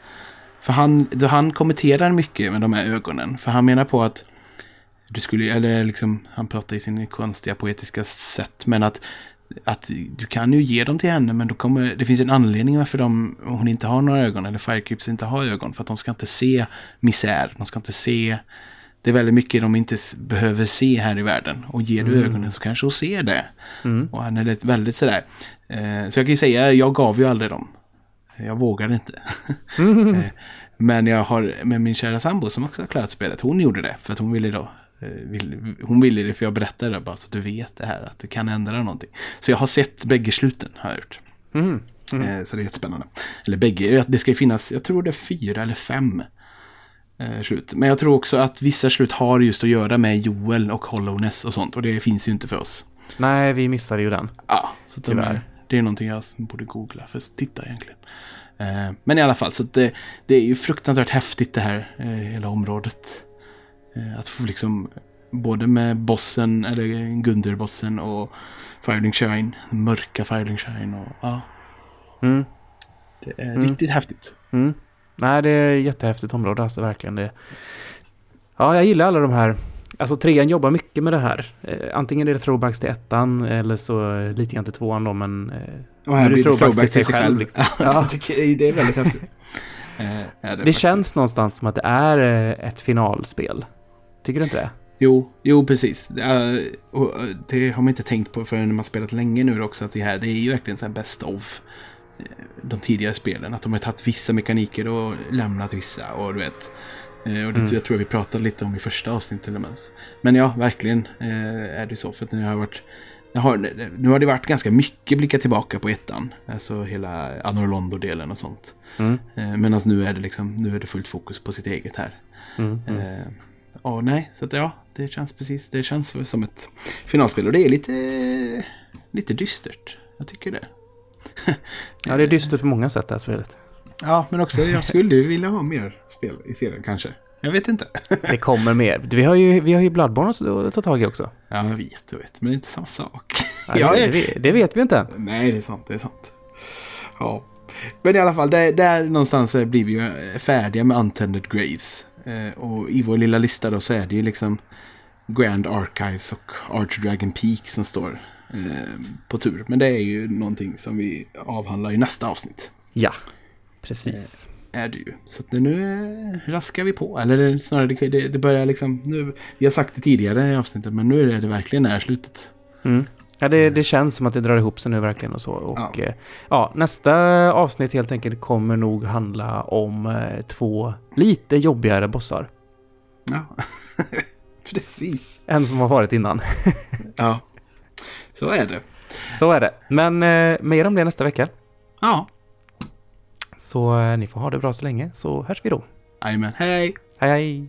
För han, då han kommenterar mycket med de här ögonen. För han menar på att du skulle, eller liksom, han pratar i sin konstiga poetiska sätt. Men att, att du kan ju ge dem till henne men då kommer, det finns en anledning varför de, hon inte har några ögon. Eller Firecreeps inte har ögon. För att de ska inte se misär. De ska inte se det är väldigt mycket de inte behöver se här i världen. Och ger du ögonen så kanske hon ser det. Mm. Och han är väldigt sådär. Eh, så jag kan ju säga, jag gav ju aldrig dem. Jag vågade inte. Mm. eh, men jag har med min kära sambo som också har klarat spelet. Hon gjorde det. För att hon ville då. Eh, vill, hon ville det för jag berättade det bara så du vet det här. Att det kan ändra någonting. Så jag har sett bägge sluten. Har jag gjort. Mm. Eh, så det är jättespännande. Eller bägge. Det ska ju finnas, jag tror det är fyra eller fem eh, slut. Men jag tror också att vissa slut har just att göra med Joel och Hollowness och sånt. Och det finns ju inte för oss. Nej, vi missade ju den. Ja, så Tyvärr. är, det är någonting jag borde googla för att titta egentligen. Eh, men i alla fall, så det, det är ju fruktansvärt häftigt det här, eh, hela området. Eh, att få liksom, både med bossen, eller Gundur-bossen och Firling Shine, mörka Firling Shine och ja, Mm. det är Mm. riktigt häftigt. Mm. Nej, det är ett jättehäftigt område, alltså verkligen. Det. Ja, jag gillar alla de här. Alltså trean jobbar mycket med det här. Eh, antingen är det throwbacks till ettan eller så eh, lite grann till tvåan då, men... Eh, Och här det blir det throwbacks throwback till sig själv. liksom. Ja, det är väldigt häftigt. Eh, det faktiskt. känns någonstans som att det är eh, ett finalspel. Tycker du inte det? Jo, jo precis. Det, eh, det har man inte tänkt på förrän man spelat länge nu också. Att det här det är ju verkligen så här best of eh, de tidigare spelen. Att de har tagit vissa mekaniker och lämnat vissa. Och du vet. eh, Och det Mm. jag tror jag vi pratade lite om i första avsnittet. Men ja, verkligen är det så. För att nu har jag varit... Har, nu har det varit ganska mycket blicka tillbaka på ettan. Alltså hela Anor Londo-delen och sånt. Mm. Medan nu är det liksom, nu är det fullt fokus på sitt eget här. Mm. Mm. Ja, nej, så att ja, det känns precis. Det känns som ett finalspel och det är lite, lite dystert. Jag tycker det. Ja, det är dystert på många sätt det här spelet. Ja, men också jag skulle vilja ha mer spel i serien kanske. Jag vet inte. Det kommer mer. Vi har ju, vi har ju Bloodborne att ta tag i också. Ja, jag vet, jag vet. Men det är inte samma sak. Ja, det, det, det vet vi inte. Nej, det är sant, det är sant. Ja. Men i alla fall, där, där någonstans eh, blir vi ju eh, färdiga med Untended Graves. Eh, och i vår lilla lista då så är det ju liksom Grand Archives och Arch Dragon Peak som står eh, på tur. Men det är ju någonting som vi avhandlar i nästa avsnitt. Ja, precis. Är det ju. Så nu eh, raskar vi på. Eller snarare det, det börjar liksom. Nu, vi har sagt det tidigare i avsnittet men nu är det verkligen nära slutet. Mm. Ja, det, det känns som att det drar ihop sig nu verkligen och så. Och Ja. ja. ja, nästa avsnitt helt enkelt kommer nog handla om eh, två lite jobbigare bossar. Ja, precis. Än som har varit innan. Ja, så är det. Så är det. Men eh, mer om det nästa vecka. Ja, Så eh, ni får ha det bra så länge, så hörs vi då. jajamän. Hej! Hej hej!